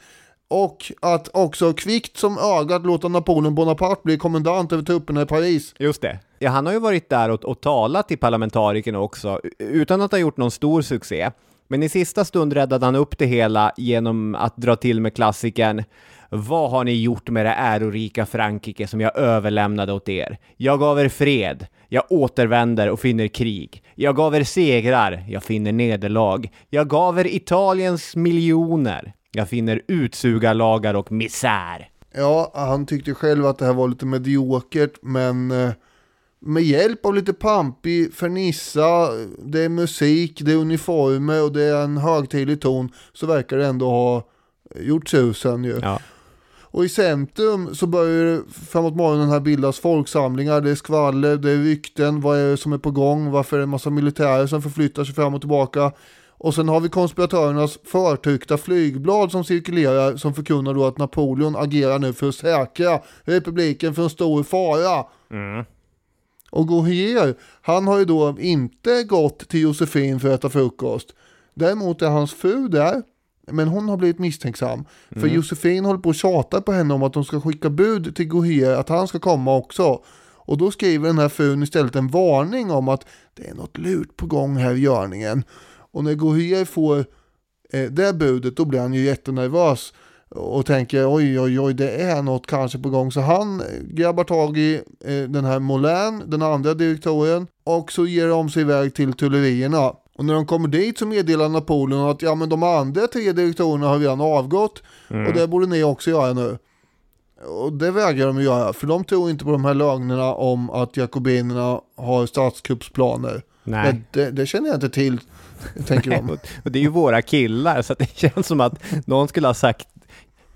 Och att också kvickt som ögat låta Napoleon Bonaparte bli kommendant över trupperna i Paris. Just det. Ja, han har ju varit där och, och talat till parlamentarikerna också, utan att ha gjort någon stor succé. Men i sista stund räddade han upp det hela genom att dra till med klassikern Vad har ni gjort med det ärorika Frankrike som jag överlämnade åt er? Jag gav er fred. Jag återvänder och finner krig. Jag gav er segrar. Jag finner nederlag. Jag gav er Italiens miljoner. Jag finner utsugarlagar och misär. Ja, han tyckte själv att det här var lite mediokert, men eh, med hjälp av lite pampig fernissa, det är musik, det är uniformer och det är en högtidlig ton, så verkar det ändå ha gjort susen ju. Ja. Och i centrum så börjar det framåt morgonen här bildas folksamlingar, det är skvaller, det är rykten, vad är det som är på gång, varför är det en massa militärer som förflyttar sig fram och tillbaka. Och sen har vi konspiratörernas förtryckta flygblad som cirkulerar som förkunnar då att Napoleon agerar nu för att säkra republiken för en stor fara. Och Gohier, han har ju då inte gått till Josefin för att äta frukost. Däremot är hans fru där, men hon har blivit misstänksam. För Josefin håller på att tjata på henne om att de ska skicka bud till Gohier att han ska komma också. Och då skriver den här frun istället en varning om att det är något lurt på gång här i görningen. Och när Gohier får eh, det budet då blir han ju jättenervös och tänker oj oj oj det är något kanske på gång så han grabbar tag i eh, den här Molin, den andra direktören och så ger de sig iväg till tullerierna. Och när de kommer dit så meddelar Napoleon att ja men de andra tre direktörerna har redan avgått och det borde ni också göra nu. Och det vägrar de att göra för de tror inte på de här lögnerna om att jakobinerna har statskuppsplaner. Nej. Det, det, det känner jag inte till, tänker de. Och, det är ju våra killar, så det känns som att någon skulle ha sagt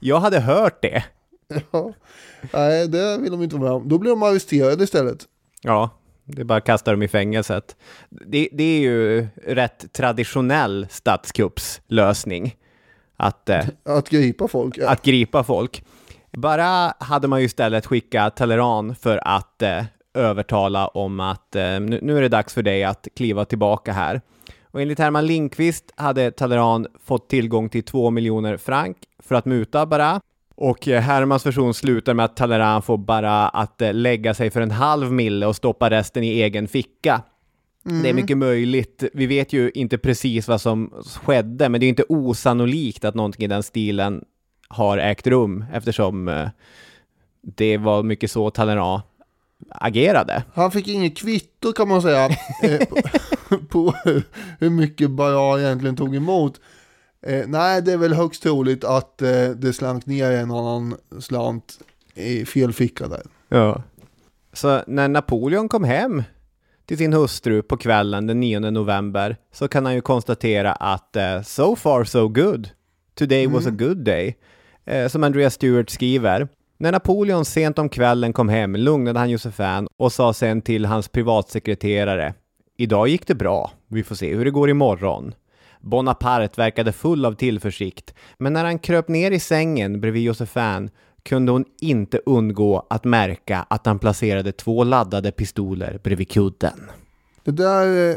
jag hade hört det. Ja. Nej, det vill de inte vara med om. Då blir de arresterade istället. Ja, det är bara att kasta dem i fängelset. Det, det är ju rätt traditionell statskuppslösning. Att, eh, Att gripa folk. Ja. att gripa folk. Bara hade man ju istället skickat Talleyrand för att eh, övertala om att eh, nu, nu är det dags för dig att kliva tillbaka här. Och enligt Herman Lindqvist hade Talleyrand fått tillgång till 2 miljoner frank för att muta Bara. Och eh, Hermans version slutar med att Talleyrand får bara att eh, lägga sig för en halv mille och stoppa resten i egen ficka. Det är mycket möjligt. Vi vet ju inte precis vad som skedde, men det är inte osannolikt att någonting i den stilen har ägt rum eftersom eh, det var mycket så Talleyrand agerade. Han fick inget kvitto kan man säga eh, på, på hur mycket Bara egentligen tog emot. Eh, nej, det är väl högst troligt att eh, det slank ner en annan slant i fel ficka där. Ja. Så när Napoleon kom hem till sin hustru på kvällen den 9 november så kan han ju konstatera att eh, so far so good. Today was a good day. Eh, som Andrea Stewart skriver. När Napoleon sent om kvällen kom hem lugnade han Josefin och sa sen till hans privatsekreterare Idag gick det bra. Vi får se hur det går imorgon. Bonaparte verkade full av tillförsikt, men när han kröp ner i sängen bredvid Josefin kunde hon inte undgå att märka att han placerade två laddade pistoler bredvid kudden. Det där eh,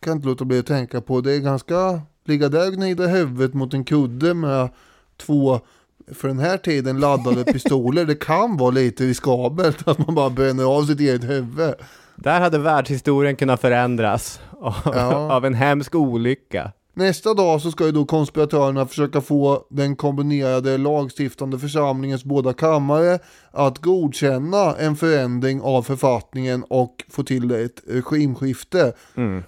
kan jag inte låta bli att tänka på. Det är ganska, ligga där och gnida huvudet mot en kudde med två för den här tiden laddade pistoler. Det kan vara lite riskabelt att man bara bränner av sitt eget huvud. Där hade världshistorien kunnat förändras av, Ja. av en hemsk olycka. Nästa dag så ska ju då konspiratörerna försöka få den kombinerade lagstiftande församlingens båda kammare att godkänna en förändring av författningen och få till ett regimskifte.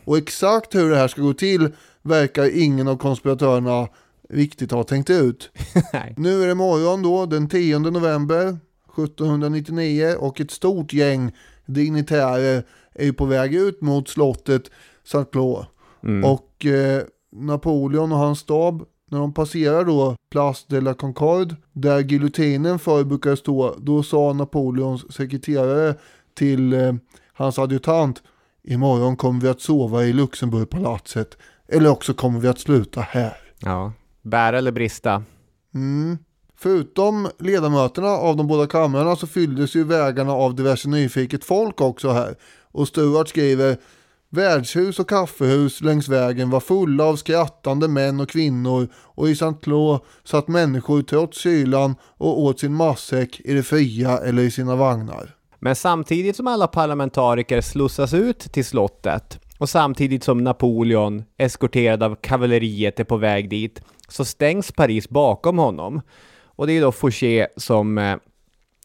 Och exakt hur det här ska gå till verkar ingen av konspiratörerna riktigt ha tänkt ut. Nu är det morgon då, den 10 november 1799 och ett stort gäng dignitärer är på väg ut mot slottet Saint Cloud. Och eh, Napoleon och hans stab, när de passerar då Place de la Concorde, där giljotinen förr brukade stå, då sa Napoleons sekreterare till eh, hans adjutant, imorgon kommer vi att sova i Luxemburgpalatset, eller också kommer vi att sluta här. Ja. Bära eller brista. Mm. Förutom ledamöterna av de båda kamrarna så fylldes ju vägarna av diverse nyfiket folk också här. Och Stuart skriver Värdshus och kaffehus längs vägen var fulla av skrattande män och kvinnor och i St. Cloud satt människor trots kylan och åt sin matsäck i det fria eller i sina vagnar. Men samtidigt som alla parlamentariker slussas ut till slottet och samtidigt som Napoleon, eskorterad av kavalleriet, är på väg dit, så stängs Paris bakom honom. Och det är då Fouché som eh,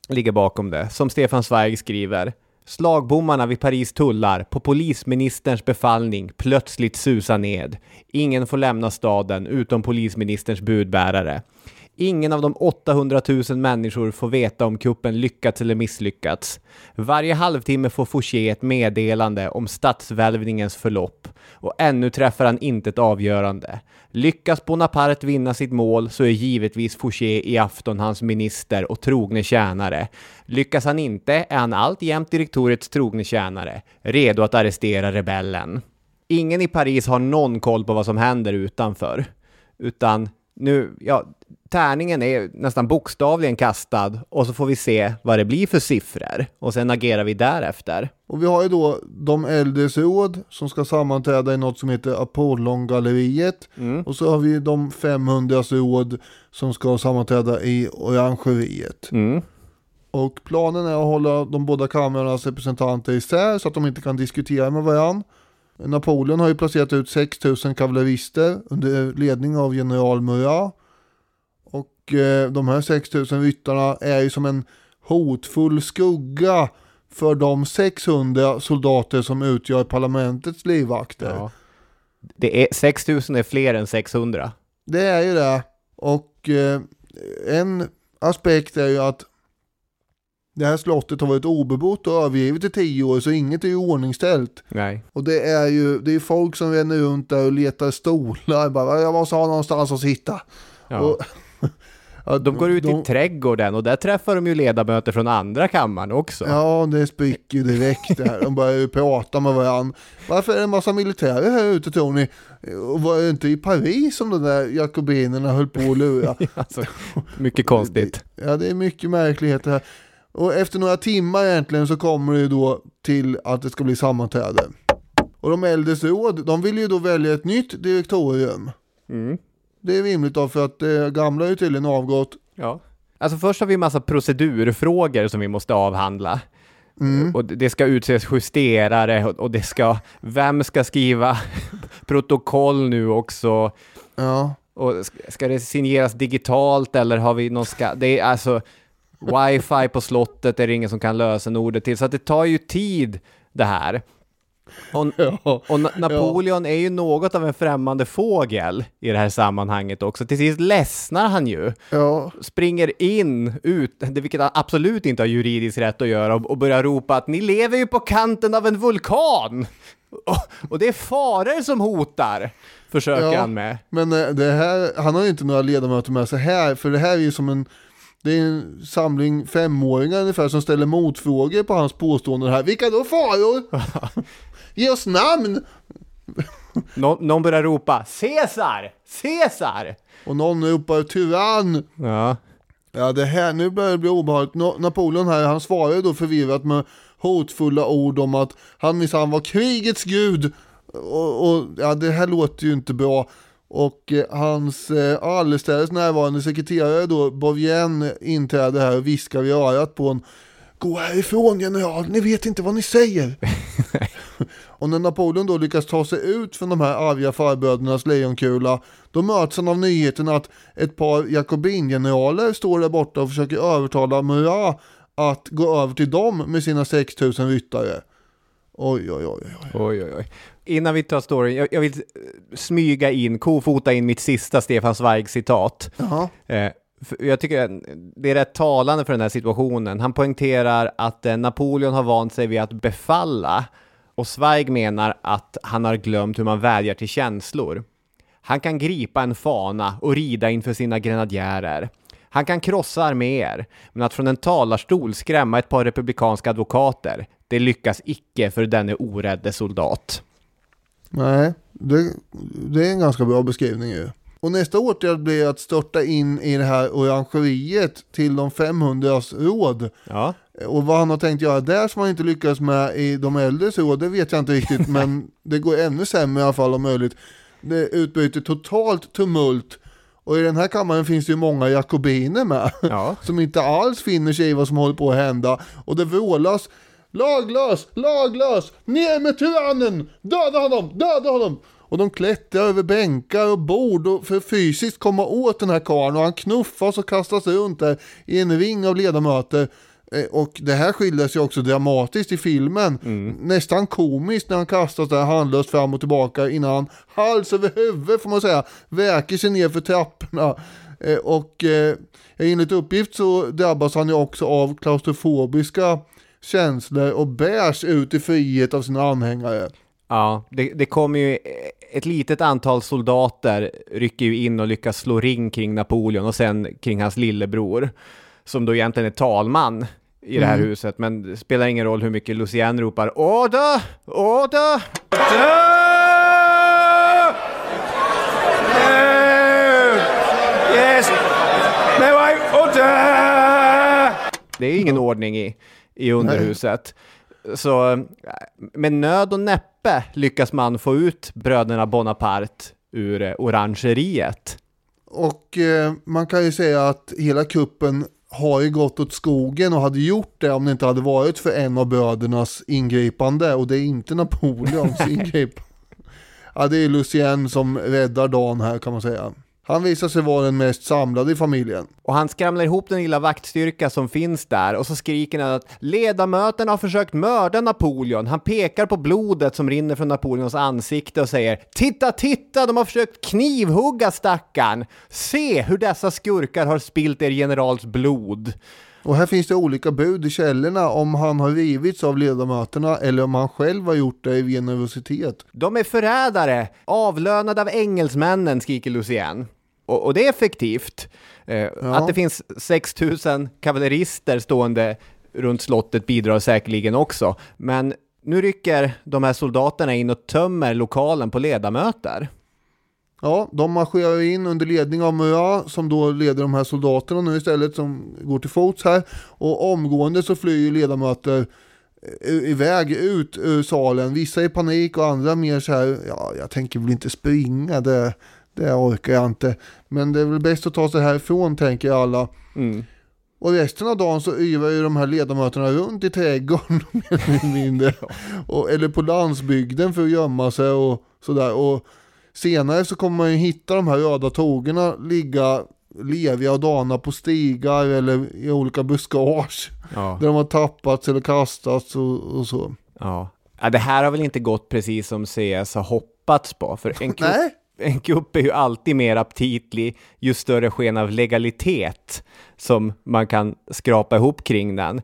ligger bakom det. Som Stefan Zweig skriver. Slagbommarna vid Paris tullar på polisministerns befallning plötsligt susar ned. Ingen får lämna staden utom polisministerns budbärare. Ingen av de 800 000 människor får veta om kuppen lyckats eller misslyckats. Varje halvtimme får Fouché ett meddelande om statsvälvningens förlopp och ännu träffar han inte ett avgörande. Lyckas Bonaparte vinna sitt mål så är givetvis Fouché i afton hans minister och trogne tjänare. Lyckas han inte är han alltjämt direktorets trogne tjänare, redo att arrestera rebellen. Ingen i Paris har någon koll på vad som händer utanför, utan nu, ja, tärningen är nästan bokstavligen kastad och så får vi se vad det blir för siffror och sen agerar vi därefter. Och vi har ju då de äldres råd som ska sammanträda i något som heter Apollongalleriet. Och så har vi de 500 råd som ska sammanträda i Orangeriet. Mm. Och planen är att hålla de båda kamrarnas representanter isär så att de inte kan diskutera med varandra. Napoleon har ju placerat ut 6000 kavallerister under ledning av general Murat. Och eh, de här 6000 ryttarna är ju som en hotfull skugga för de 600 soldater som utgör parlamentets livvakter. Ja. Det är, 6000 är fler än 600. Det är ju det. Och eh, en aspekt är ju att det här slottet har varit obebott och övergivet i tio år så inget är ju ordningställt. Nej. Och det är ju det är folk som ränner runt där och letar stolar. Bara, jag måste ha någonstans att sitta. Ja. Och, ja, De går ut de- i trädgården och där träffar de ju ledamöter från andra kammaren också. Ja, det spricker ju direkt där. De börjar ju prata med varandra. Varför är det en massa militärer här ute tror ni? Och var det inte i Paris som de där jakobinerna höll på att lura? Alltså, mycket konstigt. Ja, det är mycket märkligheter här. Och efter några timmar egentligen så kommer det ju då till att det ska bli sammanträde. Och de äldres råd, de vill ju då välja ett nytt direktorium. Mm. Det är rimligt då för att det gamla är ju tydligen avgått. Ja. Alltså först har vi en massa procedurfrågor som vi måste avhandla. Och det- ska utses justerare och- det ska, vem ska skriva protokoll nu också? Ja, Och sk- ska det signeras digitalt eller har vi någon ska, det är alltså wifi på slottet är det ingen som kan lösenordet till, så att det tar ju tid det här. Och, och Na- Napoleon är ju något av en främmande fågel i det här sammanhanget också. Till sist ledsnar han ju, ja. springer in, ut, det- vilket han absolut inte har juridisk rätt att göra, och, och börjar ropa att ni lever ju på kanten av en vulkan! Och, och det är faror som hotar, försöker Ja. han med. Men eh, det här, han har ju inte några ledamöter med sig här, för det här är ju som en det är en samling femåringar ungefär som ställer motfrågor på hans påståenden här. Vilka då faror? Ge oss namn! Nå, någon börjar ropa Caesar! Caesar! Och någon ropar tyrann. Ja. Ja det här, nu börjar det bli obehagligt. Napoleon här, han svarar ju då förvirrat med hotfulla ord om att han minsann var krigets gud. Och, och ja, det här låter ju inte bra. Och eh, hans eh, allestädes närvarande sekreterare då, Bovien, inträder här och viskar i örat på en Gå härifrån general, ni vet inte vad ni säger. och när Napoleon då lyckas ta sig ut från de här arga farbrödernas lejonkula, då möts han av nyheten att ett par jakobingeneraler står där borta och försöker övertala Murat att gå över till dem med sina 6000 ryttare. Oj, oj, oj. Oj, oj, oj. Innan vi tar storyn, jag, jag vill eh, smyga in, kofota in mitt sista Stefan Zweig-citat. Eh, jag tycker det är rätt talande för den här situationen. Han poängterar att eh, Napoleon har vant sig vid att befalla och Zweig menar att han har glömt hur man vädjar till känslor. Han kan gripa en fana och rida inför sina grenadjärer. Han kan krossa arméer, men att från en talarstol skrämma ett par republikanska advokater, det lyckas icke för denne orädde soldat. Nej, det, det är en ganska bra beskrivning ju. Och nästa åtgärd blir att störta in i det här orangeriet till de 500 råd. Ja, Och vad han har tänkt göra där som han inte lyckades med i de äldres råd, det vet jag inte riktigt. men det går ännu sämre i alla fall om möjligt. Det utbryter totalt tumult. Och i den här kammaren finns det ju många jakobiner med. ja. som inte alls finner sig i vad som håller på att hända. Och det vrålas Laglös! Laglös! Ner med tyrannen! Döda honom! Döda honom! Och de klättrar över bänkar och bord och för att fysiskt komma åt den här karln och han knuffas och kastas runt där i en ring av ledamöter. Eh, Och det här skildras ju också dramatiskt i filmen. Nästan komiskt när han kastas där handlöst fram och tillbaka innan han hals över huvud får man säga väker sig ner för trapporna. Eh, Och eh, enligt uppgift så drabbas han ju också av klaustrofobiska känslor och bärs ut i frihet av sina anhängare. Ja, det, det kommer ju ett litet antal soldater rycker ju in och lyckas slå ring kring Napoleon och sen kring hans lillebror som då egentligen är talman i det här huset, men det spelar ingen roll hur mycket Lucien ropar Order! Order! Dö! Det är ingen ordning i, i underhuset. Så eh, med nöd och näppe lyckas man få ut bröderna Bonaparte ur eh, orangeriet. Och eh, man kan ju säga att hela kuppen har ju gått åt skogen och hade gjort det om det inte hade varit för en av brödernas ingripande och det är inte Napoleons ingripande. Ja, det är Lucien som räddar dagen här kan man säga. Han visar sig vara den mest samlade i familjen. Och han skramlar ihop den lilla vaktstyrka som finns där och så skriker han att ledamöterna har försökt mörda Napoleon. Han pekar på blodet som rinner från Napoleons ansikte och säger Titta, titta, de har försökt knivhugga stackaren! Se hur dessa skurkar har spilt er generals blod. Och här finns det olika bud i källorna om han har rivits av ledamöterna eller om han själv har gjort det i generositet. De är förrädare, avlönade av engelsmännen, skriker Lucien. Och, och det är effektivt. Eh, Att det finns 6000 kavallerister stående runt slottet bidrar säkerligen också. Men nu rycker de här soldaterna in och tömmer lokalen på ledamöter. Ja, de marscherar in under ledning av Murat som då leder de här soldaterna nu istället som går till fots här. Och omgående så flyr ledamöter eh, iväg ut ur salen. Vissa i panik och andra mer så här, ja jag tänker väl inte springa, det, det orkar jag inte. Men det är väl bäst att ta sig härifrån tänker alla. Mm. Och resten av dagen så yvar ju de här ledamöterna runt i trädgården mer eller mindre. Och, eller på landsbygden för att gömma sig och sådär. Och senare så kommer man ju hitta de här röda tågerna ligga leviga och dana på stigar eller i olika buskage. Ja. Där de har tappats eller kastats och, och så. Ja. ja, det här har väl inte gått precis som CS har hoppats på, för en Nej en kupp är ju alltid mer aptitlig ju större sken av legalitet som man kan skrapa ihop kring den.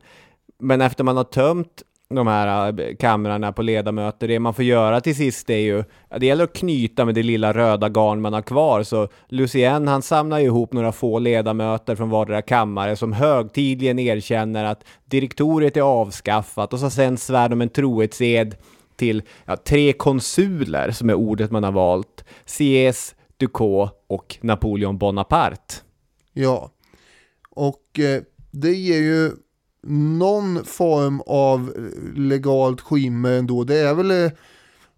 Men efter man har tömt de här eh, kamrarna på ledamöter, det man får göra till sist är ju, ja, det gäller att knyta med det lilla röda garn man har kvar, så Lucien han samlar ju ihop några få ledamöter från vardera kammare som högtidligen erkänner att direktoriet är avskaffat och så sen svär de en trohetsed till ja, tre konsuler, som är ordet man har valt, C.S. Ducot och Napoleon Bonaparte. Ja. Och eh, det ger ju någon form av eh, legalt skimmer ändå. Det är väl eh,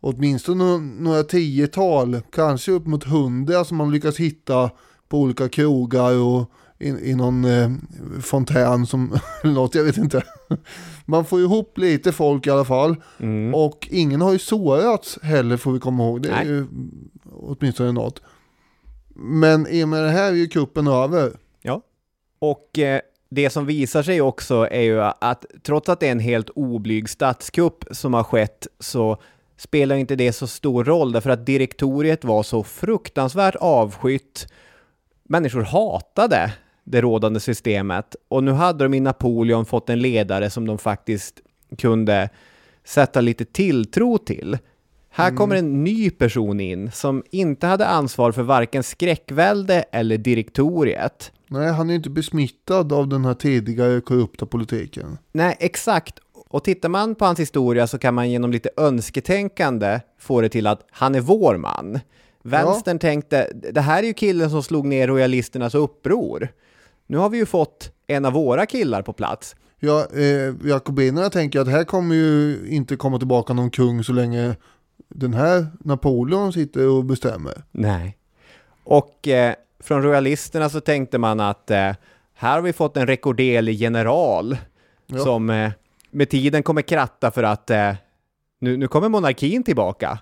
åtminstone några tiotal, kanske upp mot hundra som man lyckas hitta på olika krogar och i, i någon eh, fontän som, eller något, jag vet inte. Man får ihop lite folk i alla fall. Mm. Och ingen har ju sårats heller får vi komma ihåg. Det är Nej. ju åtminstone något. Men i och med det här är ju kuppen över. Ja. Och eh, det som visar sig också är ju att trots att det är en helt oblyg statskupp som har skett så spelar inte det så stor roll därför att direktoriet var så fruktansvärt avskytt. Människor hatade det rådande systemet och nu hade de i Napoleon fått en ledare som de faktiskt kunde sätta lite tilltro till. Här kommer en ny person in som inte hade ansvar för varken skräckvälde eller direktoriet. Nej, han är inte besmittad av den här tidigare korrupta politiken. Nej, exakt. Och tittar man på hans historia så kan man genom lite önsketänkande få det till att han är vår man. Vänstern tänkte, det här är ju killen som slog ner royalisternas uppror. Nu har vi ju fått en av våra killar på plats. Ja, eh, jakobinerna tänker att här kommer ju inte komma tillbaka någon kung så länge den här Napoleon sitter och bestämmer. Nej. Och eh, från royalisterna så tänkte man att eh, här har vi fått en rekorderlig general Ja. som eh, med tiden kommer kratta för att eh, nu, nu kommer monarkin tillbaka.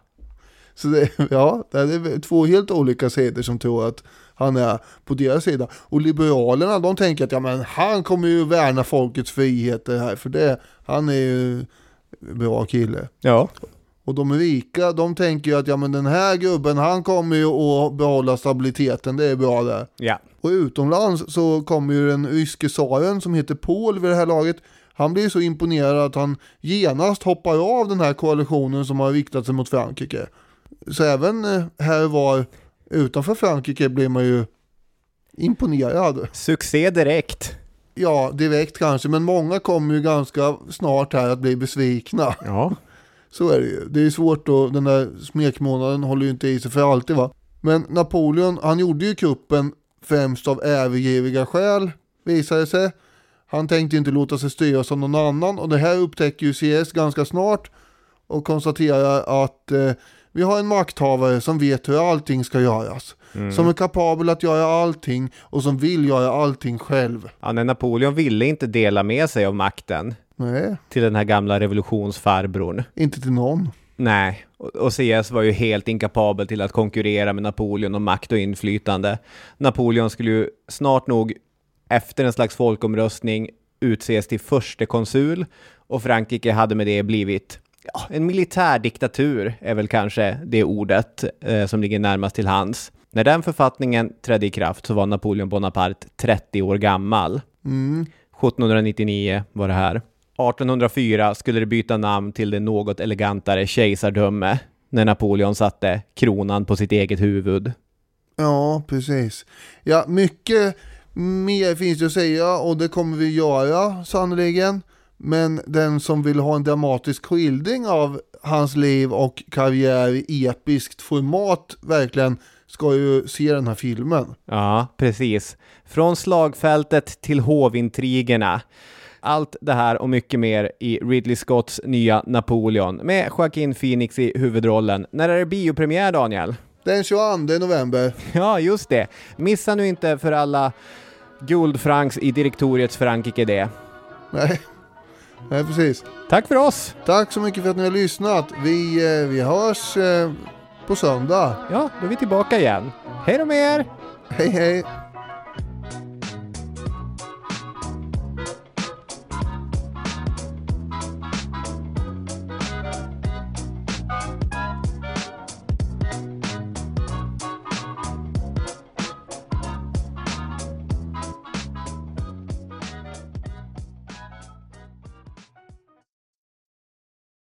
Så det, ja, det är två helt olika sidor som tror att han är på deras sida. Och liberalerna de tänker att ja, men han kommer ju värna folkets friheter här för det, han är ju bra kille. Ja. Och de rika de tänker ju att ja men den här gubben han kommer ju att behålla stabiliteten, det är bra det. Ja. Och utomlands så kommer ju den ryske tsaren som heter Paul vid det här laget. Han blir så imponerad att han genast hoppar av den här koalitionen som har riktat sig mot Frankrike. Så även eh, här var utanför Frankrike blir man ju imponerad. Succé direkt. Ja, direkt kanske, men många kommer ju ganska snart här att bli besvikna. Ja. Så är det ju. Det är svårt och den där smekmånaden håller ju inte i sig för alltid va. Men Napoleon, han gjorde ju kuppen främst av övergiriga skäl, visade det sig. Han tänkte inte låta sig styras av någon annan och det här upptäcker ju CS ganska snart och konstaterar att eh, vi har en makthavare som vet hur allting ska göras. Som är kapabel att göra allting och som vill göra allting själv. Ja, när Napoleon ville inte dela med sig av makten Nej, till den här gamla revolutionsfarbrorn. inte till någon. Nej, och och CS var ju helt inkapabel till att konkurrera med Napoleon om makt och inflytande. Napoleon skulle ju snart nog efter en slags folkomröstning utses till förste konsul och Frankrike hade med det blivit ja, en militärdiktatur är väl kanske det ordet eh, som ligger närmast till hands. När den författningen trädde i kraft så var Napoleon Bonaparte 30 år gammal. 1799 var det här. 1804 skulle det byta namn till det något elegantare kejsardöme när Napoleon satte kronan på sitt eget huvud. Ja, precis. Ja, mycket mer finns det att säga och det kommer vi göra sannoliken. Men den som vill ha en dramatisk skildring av hans liv och karriär i episkt format verkligen ska ju se den här filmen. Ja, precis. Från slagfältet till hovintrigerna. Allt det här och mycket mer i Ridley Scotts nya Napoleon med Joaquin Phoenix i huvudrollen. När är det biopremiär, Daniel? Den 22 november. Ja, just det. Missa nu inte för alla guldfrancs i direktoriets Frankrike det. Nej, Nej precis. Tack för oss! Tack så mycket för att ni har lyssnat. Vi, eh, vi hörs eh, på söndag. Ja, då är vi tillbaka igen. Hej då med er! Hej hej!